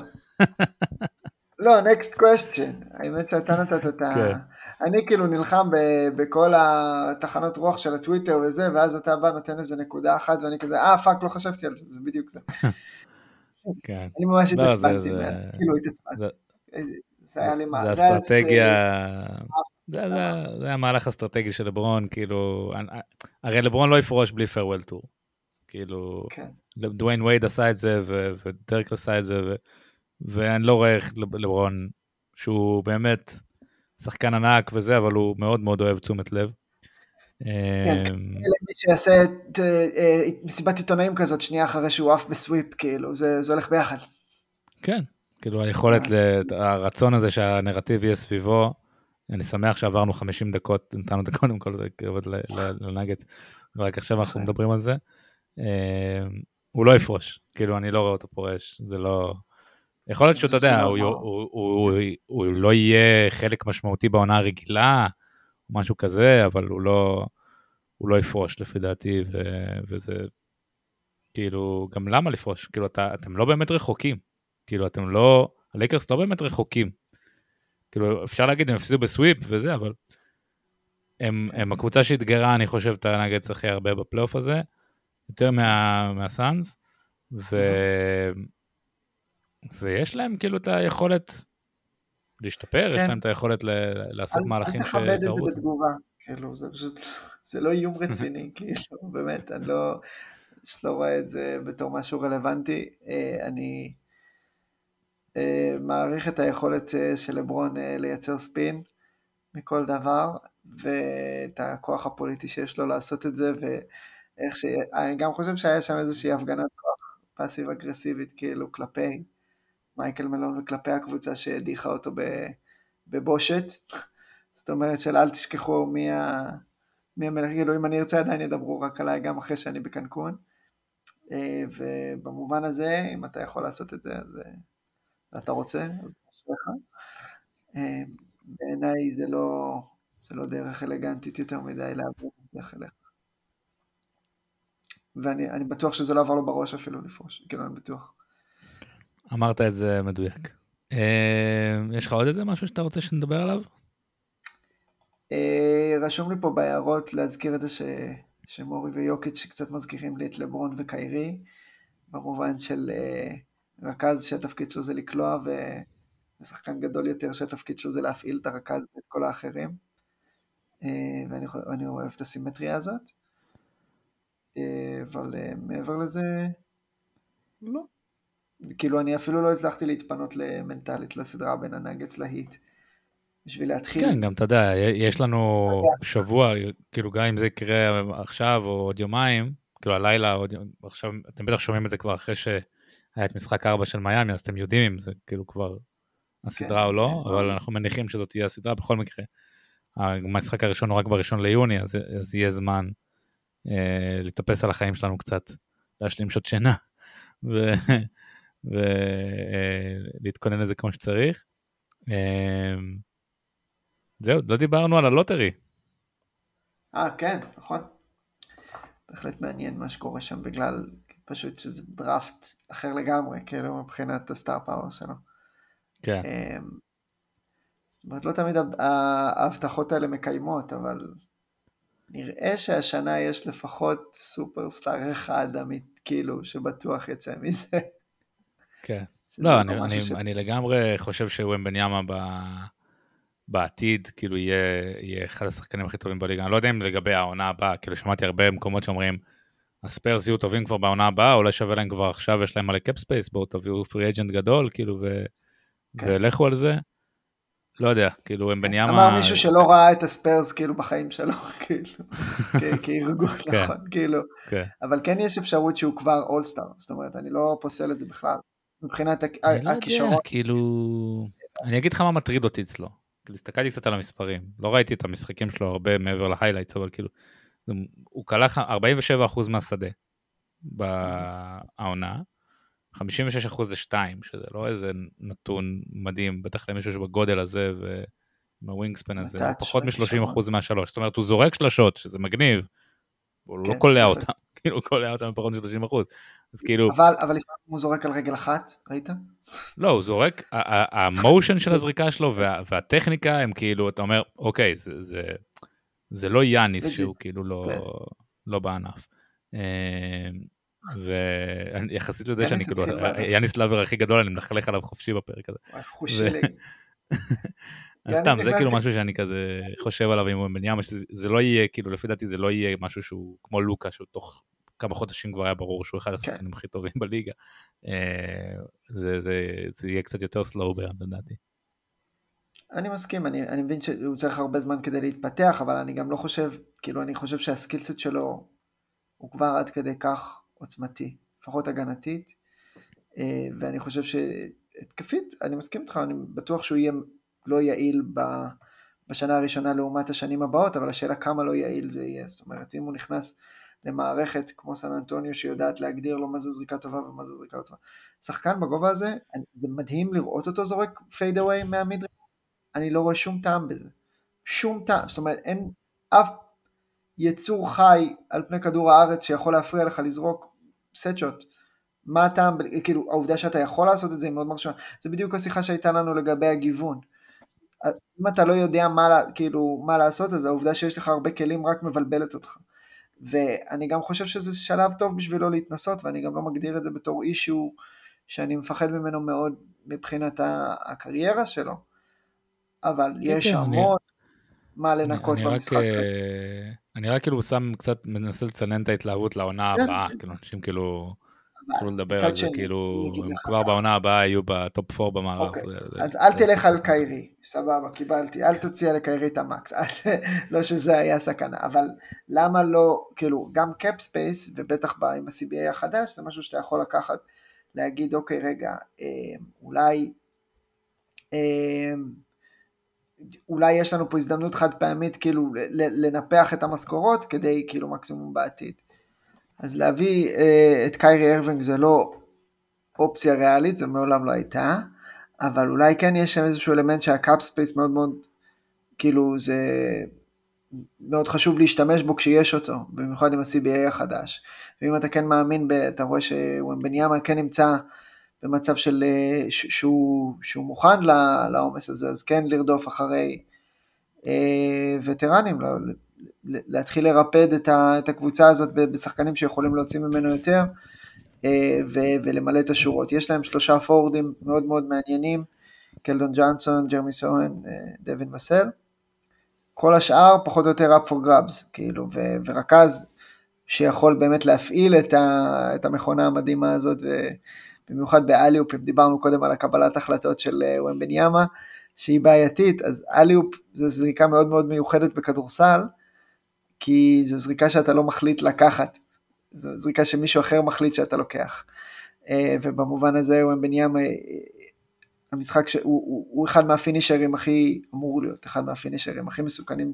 לא, next question. האמת שאתה נתת את ה... כן. אני כאילו נלחם בכל התחנות רוח של הטוויטר וזה, ואז אתה בא נותן איזה נקודה אחת, ואני כזה, אה, fuck, לא חשבתי על זה, זה בדיוק זה. כן. אני ממש לא, זה- התעצבנתי, זה- מה- כאילו התעצבנתי. זה- זה היה לי מה, זה זה היה- אסטרטגיה, זה- זה- זה המהלך האסטרטגי של לברון, כאילו, הרי לברון לא יפרוש בלי farewell tour. כאילו, כן. דוויין וייד עשה את זה, ו- ודרק עשה את זה, ו- ואני לא רואה איך לב- לברון, שהוא באמת שחקן ענק וזה, אבל הוא מאוד מאוד אוהב תשומת לב. אמ, אלא מי שיעשה את, אה, אה, מסיבת עיתונאים כזאת שנייה אחרי שהוא עף בסוויפ, כאילו, זה הולך ביחד. כן, כאילו היכולת, ל- הרצון הזה שהנרטיב יהיה סביבו, אני שמח שעברנו 50 דקות, נתנו את זה קודם כל כבוד ל- ל- לנגץ, ורק עכשיו אנחנו נכון. מדברים על זה. אה, הוא לא יפרוש, כאילו אני לא רואה אותו פורש, זה לא... יכול להיות שאתה יודע, הוא, לא יהיה חלק משמעותי בעונה הרגילה, משהו כזה, אבל הוא לא, הוא לא יפרוש לפי דעתי, ו, וזה כאילו, גם למה לפרוש? כאילו, אתה, אתם לא באמת רחוקים. כאילו, אתם לא, הלייקרס לא באמת רחוקים. כאילו, אפשר להגיד, הם הפסידו בסוויפ וזה, אבל הם. הם הקבוצה שאתגרה, אני חושב, את הנגדס הכי הרבה בפלייאוף הזה, יותר מה, מהסאנס, ו... ויש להם כאילו את היכולת להשתפר, יש כן. להם את היכולת ל... לעשות אל- מהלכים אל תכבד את זה. בתגובה, כאילו, זה פשוט, זה לא איום רציני, כאילו, באמת, אני לא, לא רואה את זה בתור משהו רלוונטי. אה, אני אה, מעריך את היכולת אה, של לברון לייצר ספין מכל דבר, ואת הכוח הפוליטי שיש לו לעשות את זה, ואיך ש... אני גם חושב שהיה שם איזושהי הפגנת כוח פאסיב אגרסיבית, כאילו, כלפי מייקל מלון וכלפי הקבוצה שהדיחה אותו. בבושת. זאת אומרת של אל תשכחו מי, ה... מי המלך, כאילו אם אני ארצה עדיין ידברו רק עליי גם אחרי שאני בקנקון. אה, ובמובן הזה, אם אתה יכול לעשות את זה, אז אה, ואתה רוצה, אז אשריך. אה, בעיניי זה לא, זה לא דרך אלגנטית יותר מדי לעבור את זה אליך. ואני אני בטוח שזה לא עבר לו בראש אפילו לפרוש, כאילו אני בטוח. אמרת את זה מדויק. אה, יש לך עוד איזה משהו שאתה רוצה שנדבר עליו? אה, רשום לי פה בהערות להזכיר את זה ש... שמורי ויוקיץ' קצת מזכירים לי את לברון וקיירי, במובן של אה, רכז שהתפקיד שלו זה לקלוע, ו- ושחקן גדול יותר שהתפקיד שלו זה להפעיל את הרכז ואת כל האחרים. אה, ואני אוהב את הסימטריה הזאת. אה, אבל מעבר לזה, לא. כאילו אני אפילו לא הצלחתי להתפנות מנטלית לסדרה בין הנגץ להיט. בשביל להתחיל. כן, גם אתה יודע, יש לנו שבוע, כאילו גם אם זה יקרה עכשיו או עוד יומיים, כאילו הלילה, עוד עכשיו אתם בטח שומעים את זה כבר אחרי שהיה את משחק 4 של מיאמי, אז אתם יודעים אם זה כאילו כבר הסדרה כן, או לא, כן, אבל ברור. אנחנו מניחים שזאת תהיה הסדרה בכל מקרה. המשחק הראשון הוא רק בראשון ליוני, אז, אז יהיה זמן אה, לטפס על החיים שלנו קצת, להשלים שעות שינה ולהתכונן לזה כמו שצריך. אה, זהו, לא דיברנו על הלוטרי. אה, כן, נכון. בהחלט מעניין מה שקורה שם, בגלל פשוט שזה דראפט אחר לגמרי, כאילו מבחינת הסטאר פאוור שלו. כן, אמ, זאת אומרת, לא תמיד ההבטחות האלה מקיימות, אבל נראה שהשנה יש לפחות superstar אחד אמיתי, כאילו, שבטוח יצא מזה. כן. שזה לא, אני, אני, ש- אני לגמרי חושב שוומבניאמה ב... בעתיד, כאילו יהיה, יהיה אחד השחקנים הכי טובים בליגה. אני לא יודע אם לגבי העונה הבאה, כאילו שמעתי הרבה מקומות שאומרים, הספיירס יהיו טובים כבר בעונה הבאה, אולי שווה להם כבר עכשיו, יש להם מלא cap space, בואו תביאו free agent גדול, כאילו, ו... כן. ולכו על זה. לא יודע, כאילו ומבניאמה... אמר מישהו שלא ראה את הספיירס כאילו בחיים שלו, כאילו, כארגון, כן. נכון, כאילו. כן. אבל כן יש אפשרות שהוא כבר אולסטאר, זאת אומרת, אני לא פוסל את זה בכלל. מבחינת הכ- אני לא יודע, הכישרון, כאילו... אני אגיד לך מה מטריד אותי אצלו. כאילו, הסתכלתי קצת על המספרים. לא ראיתי את המשחקים שלו הרבה מעבר להיילייטס, אבל כאילו, הוא כלה ח- 47% מהשדה בעונה, 56% זה 2, שזה לא איזה נתון מדהים, בטח למישהו שבגודל הזה ועם הווינגספן הזה, פחות והכישרון. מ-30% מהשלוש. זאת אומרת, הוא זורק שלשות, שזה מגניב, הוא לא כן, קולע. אותם, כאילו, קולע אותם בפחות מ-30%. אז כאילו, אבל אבל לפעמים הוא זורק על רגל אחת, ראית? לא, הוא זורק, המושן של הזריקה שלו וה, והטכניקה הם כאילו, אתה אומר, אוקיי, זה, זה, זה לא יאניס. שהוא כאילו לא, כן. לא בענף. אה, ויחסית לזה שאני כאילו. יאניס לאבר הכי גדול, אני מלכלך עליו חופשי בפרק הזה. אז סתם, זה כאילו משהו שאני כזה חושב עליו עם בניאמה, שזה לא יהיה, כאילו, לפי דעתי זה לא יהיה משהו שהוא כמו לוקה, שהוא תוך כמה חודשים כבר היה ברור שהוא אחד כן. השחקנים הכי טובים בליגה. אה, זה- זה- זה יהיה קצת יותר סלואו ברן לדעתי. אני מסכים, אני, אני מבין שהוא צריך הרבה זמן כדי להתפתח, אבל אני גם לא חושב, כאילו אני חושב שהסקילסט שלו הוא כבר עד כדי כך עוצמתי, לפחות הגנתית, אה, ואני חושב שהתקפית, אני מסכים איתך, אני בטוח שהוא יהיה לא יעיל ב, בשנה הראשונה לעומת השנים הבאות, אבל השאלה כמה לא יעיל זה יהיה, זאת אומרת אם הוא נכנס למערכת כמו סן אנטוניו שיודעת להגדיר לו מה זה זריקה טובה ומה זה זריקה לא טובה. שחקן בגובה הזה, זה מדהים לראות אותו זורק פייד אווי מהמיד אני לא רואה שום טעם בזה. שום טעם, זאת אומרת אין אף יצור חי על פני כדור הארץ שיכול להפריע לך לזרוק סט שוט. מה הטעם, כאילו העובדה שאתה יכול לעשות את זה היא מאוד מרשימה. זה בדיוק השיחה שהייתה לנו לגבי הגיוון. אם אתה לא יודע מה, כאילו, מה לעשות, אז העובדה שיש לך הרבה כלים רק מבלבלת אותך. ואני גם חושב שזה שלב טוב בשבילו להתנסות, ואני גם לא מגדיר את זה בתור אישיו שאני מפחד ממנו מאוד מבחינת הקריירה שלו. אבל יש כן, אני- המון מה אני- לנקות אני רק, במשחק. אה, אני רק כאילו שם קצת, מנסה לצנן את ההתלהבות לעונה כן. הבאה, כאילו אנשים כאילו יוכלו לדבר מצד על זה, כאילו, הם כבר. בעונה הבאה יהיו ב top 4 במערב. אוקיי, אז אל תלך על קיירי, סבבה, קיבלתי, אל תציע לקיירי את ה max, לא שזה היה סכנה, אבל למה לא, כאילו, גם cap space, ובטח בא עם ה-CBA החדש, זה משהו שאתה יכול לקחת, להגיד, אוקיי, רגע, אה, אולי, אה, אולי יש לנו פה הזדמנות חד פעמית, כאילו, לנפח את המשכורות, כדי, כאילו, מקסימום בעתיד. אז להביא אה, את קיירי ארווינג זה לא אופציה ריאלית, זה מעולם לא הייתה, אבל אולי כן יש שם איזשהו אלמנט שה cap space מאוד מאוד, כאילו זה מאוד חשוב להשתמש בו כשיש אותו, במיוחד עם ה-CBA החדש. ואם אתה כן מאמין, ב, אתה רואה שוומבניאמה כן נמצא במצב של, אה, ש- שהוא, שהוא מוכן לעומס הזה, אז כן לרדוף אחרי אה, וטרנים, ל- ל- להתחיל לרפד את, ה, את הקבוצה הזאת בשחקנים שיכולים להוציא ממנו יותר. אה, ו- ולמלא את השורות. יש להם שלושה פורורדים מאוד מאוד מעניינים, קלדון ג'אנסון, ג'רמי סוהן, אה, דווין מסל. כל השאר פחות או יותר up for grabs, כאילו, ו- ורכז שיכול באמת להפעיל את, ה- את המכונה המדהימה הזאת, ובמיוחד באליופ, אם דיברנו קודם על הקבלת החלטות של אה, ומבניאמה, שהיא בעייתית, אז אליופ זה זריקה מאוד מאוד מיוחדת בכדורסל, כי זו זריקה שאתה לא מחליט לקחת, זו זריקה שמישהו אחר מחליט שאתה לוקח. אה, ובמובן הזה ומבניאמה, אה, המשחק שהוא הוא, הוא אחד מהפינישרים הכי, אמור להיות אחד מהפינישרים הכי מסוכנים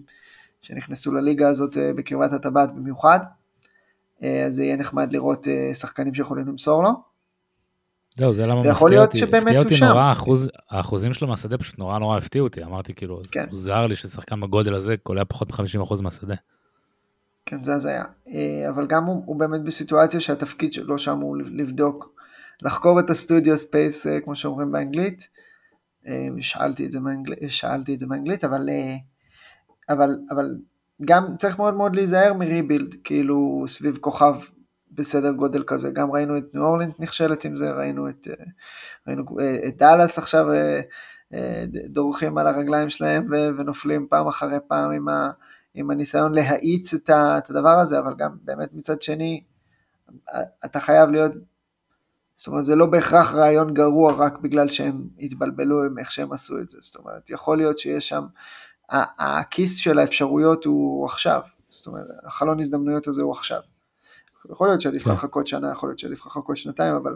שנכנסו לליגה הזאת אה, בקרבת הטבעת במיוחד. אז זה יהיה נחמד לראות שחקנים שיכולים למסור לו. זהו, זה למה מפתיע אותי, הפתיע הוא אותי שם. נורא, האחוז, האחוזים שלו מהשדה פשוט נורא נורא הפתיעו אותי, אמרתי כאילו, כן. מוזר לי ששחקן בגודל הזה קולע פחות מ-50% מהשדה. כן, זה הזיה. אה, אבל גם הוא, הוא באמת בסיטואציה שהתפקיד שלו שם הוא לבדוק, לחקור את ה studio space, אה, כמו שאומרים באנגלית. אה, שאלתי את זה, מאנגל... שאלתי את זה באנגלית, אבל, אבל, אבל גם צריך מאוד מאוד להיזהר מריבילד, כאילו סביב כוכב בסדר גודל כזה. גם ראינו את ניו אורלינס נכשלת עם זה, ראינו את, ראינו את דאלאס עכשיו דורכים על הרגליים שלהם ונופלים פעם אחרי פעם עם ה... עם הניסיון להאיץ את, ה, את הדבר הזה, אבל גם באמת מצד שני, אתה חייב להיות, זאת אומרת זה לא בהכרח רעיון גרוע רק בגלל שהם התבלבלו עם איך שהם עשו את זה, זאת אומרת יכול להיות שיש שם, הכיס של האפשרויות הוא עכשיו, זאת אומרת החלון הזדמנויות הזה הוא עכשיו. יכול להיות שעדיף לך כן. לחכות שנה, יכול להיות שעדיף לך לחכות שנתיים, אבל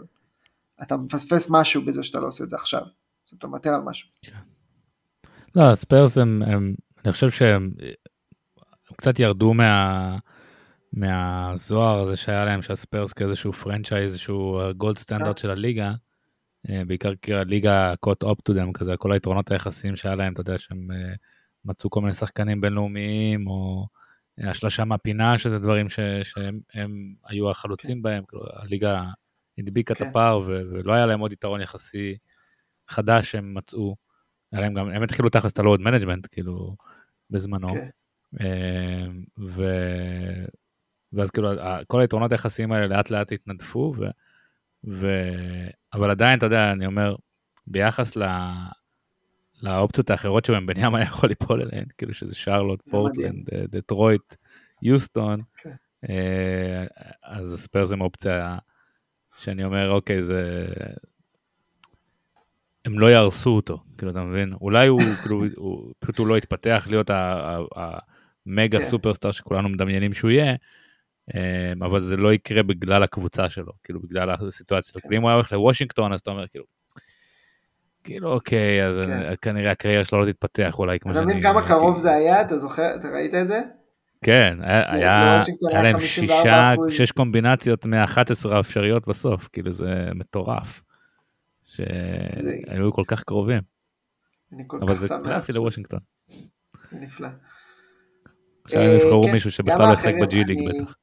אתה מפספס משהו בזה שאתה לא עושה את זה עכשיו, אתה מוותר על משהו. לא, הספיירס הם, הם, אני חושב שהם הם קצת ירדו מה, מהזוהר הזה שהיה להם, שהספיירס כאיזשהו franchise שהוא gold standard של הליגה, אה, בעיקר כי הליגה caught up to them כזה, כל היתרונות היחסיים שהיה להם, אתה יודע שהם אה, מצאו כל מיני שחקנים בינלאומיים, או אה, השלשה מהפינה, שזה דברים ש, שהם הם היו החלוצים בהם, כאילו, הליגה הדביקה את כן. הפער ו- ולא היה להם עוד יתרון יחסי חדש שהם מצאו. היה להם גם, הם התחילו תכלס את ה load management, כאילו, בזמנו. כן. אה, ו... ואז כאילו כל היתרונות היחסיים האלה לאט לאט התנדפו, ו, ו, אבל עדיין, אתה יודע, אני אומר, ביחס ל, לאופציות האחרות שבהם בן ים היה יכול ליפול אליהן, כאילו שזה שרלוט, פורטלנד, אה, דטרויט, יוסטון, okay. אה, אז הספיירס הם אופציה שאני אומר, אוקיי, זה... הם לא יהרסו אותו, כאילו, אתה מבין? אולי הוא, כאילו, הוא, פשוט הוא לא יתפתח להיות המגה כן. סופרסטאר שכולנו מדמיינים שהוא יהיה, אה, אבל זה לא יקרה בגלל הקבוצה שלו, כאילו, בגלל הסיטואציה שלו. כאילו, אם הוא היה הולך לוושינגטון, אז אתה אומר, כאילו, כאילו, אוקיי, אז כן. כנראה הקריירה שלו לא תתפתח אולי כמו שאני... אתה מבין כמה קרוב זה היה? אתה זוכר? אתה ראית את זה? כן, היה, היה להם שישה, שש קומבינציות מ-11 האפשריות בסוף, כאילו זה מטורף. שהיו כל כך קרובים. אבל זה קלאסי לוושינגטון. נפלא. עכשיו הם יבחרו אה, כן, מישהו שבכלל לא ישחק בג'י ליג בטח.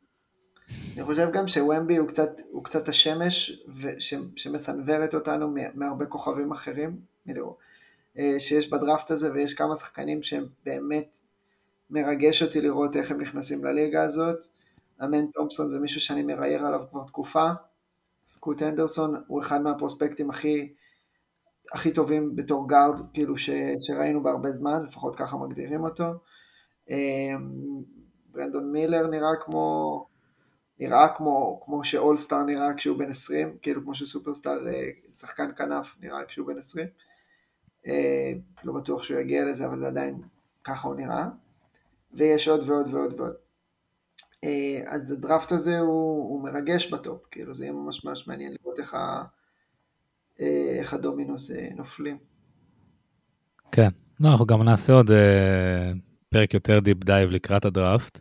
אני חושב גם שוומבי הוא קצת, הוא קצת השמש ש, שמסנוורת אותנו מהרבה כוכבים אחרים, אה, שיש בדראפט הזה ויש כמה שחקנים שהם באמת מרגש אותי לראות איך הם נכנסים לליגה הזאת. אמן תומפסון זה מישהו שאני מראייר עליו כבר תקופה. סקוט אנדרסון הוא אחד מהפרוספקטים הכי, הכי טובים בתור גארד, כאילו ש, שראינו בהרבה זמן, לפחות ככה מגדירים אותו. אמ, ברנדון מילר נראה כמו, נראה כמו, כמו שאולסטאר נראה כשהוא בן 20, כאילו כמו שסופרסטאר, אה, שחקן כנף נראה כשהוא בן 20. אה, לא בטוח שהוא יגיע לזה, אבל עדיין ככה הוא נראה. ויש עוד ועוד ועוד ועוד. אה, אז הדראפט הזה הוא, הוא מרגש ב top, כאילו זה יהיה ממש ממש מעניין לראות איך, ה, איך הדומינוס נופלים. כן, לא, אנחנו גם נעשה עוד פרק יותר deep dive לקראת הדראפט.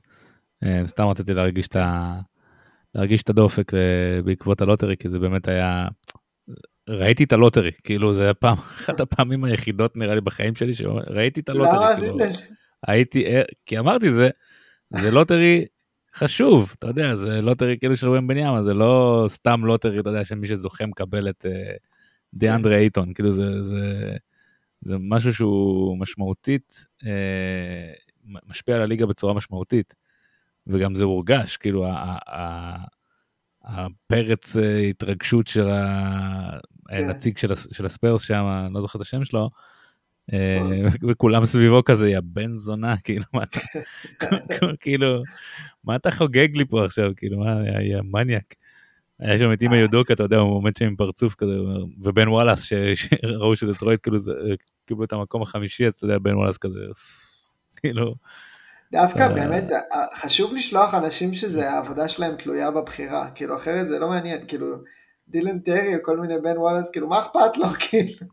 אה, סתם רציתי להרגיש את, ה, להרגיש את הדופק אה, בעקבות ה lottery, כי זה באמת היה... ראיתי את ה lottery, כאילו זה היה פעם, אחת הפעמים היחידות נראה לי בחיים שלי שראיתי את ה lottery. למה? כאילו, הייתי, כי אמרתי זה, זה lottery חשוב, אתה יודע, זה lottery כאילו של וומבניאמה, זה לא סתם lottery, אתה יודע, שמי שזוכה מקבל את אה, דיאנדרה אייטון, כאילו זה, זה, זה משהו שהוא משמעותית, אה, משפיע על הליגה בצורה משמעותית, וגם זה הורגש, כאילו הפרץ אה, התרגשות של הנציג כן. של, של הספיירס שם, אני לא זוכר את השם שלו, אה, וכולם סביבו כזה, יא בן זונה, כאילו, מה אתה, כאילו, מה אתה חוגג לי פה עכשיו, כאילו, מה, יא מניאק. היה שם את אימא יודוקה, אתה יודע, הוא עומד שם עם פרצוף כזה, ובן וואלאס, שראו שזה טרויד, כאילו, קיבלו את המקום החמישי, אז אתה יודע, בן וואלאס כזה, כאילו. דווקא באמת חשוב לשלוח אנשים שזה העבודה שלהם תלויה בבחירה, כאילו אחרת זה לא מעניין, כאילו דילן טרי או כל מיני בן וואלאס, כאילו מה אכפת לו, כאילו.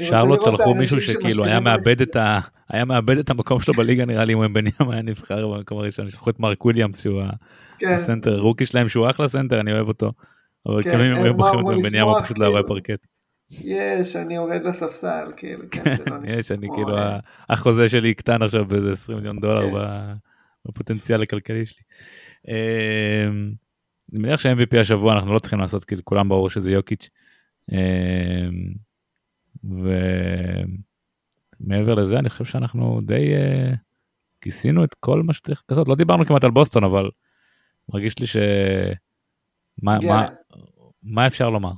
שרלוט שלחו מישהו שכאילו היה מאבד את ה... היה מאבד את המקום שלו בליגה נראה לי אם וומבי היה נבחר במקום הראשון שלחו את מרק וויליאמס שהוא כן. הסנטר rookie שלהם שהוא אחלה סנטר אני אוהב אותו. אבל כן, כאילו אם היו בוחרים את וומבי הוא פשוט לא רואה פרקט. יש אני יורד לספסל כאילו. כן, יש אני כאילו החוזה שלי יקטן עכשיו באיזה 20 מיליון דולר בפוטנציאל הכלכלי שלי. אמ, אני מניח שה-MVP השבוע אנחנו לא צריכים לעשות כאילו כולם ברור שזה יוקיץ'. אמ, ומעבר לזה אני חושב שאנחנו די uh, כיסינו את כל מה שצריך לעשות לא דיברנו כמעט על בוסטון אבל מרגיש לי ש... מה, yeah. מה, מה אפשר לומר?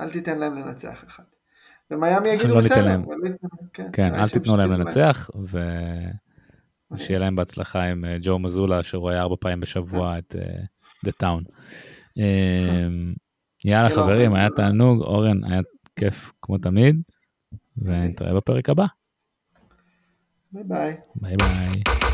אל תיתן להם לנצח אחד. ומיאמי יגידו לא בסדר. להם. כן, כן אל תיתנו להם לנצח ושיהיה להם בהצלחה עם אה, ג'ו מזולה שרואה ארבע פעמים בשבוע את דה uh, טאון. אה, יאללה חברים היה תענוג אורן היה כיף כמו תמיד, ונתראה בפרק הבא. ביי ביי. ביי ביי.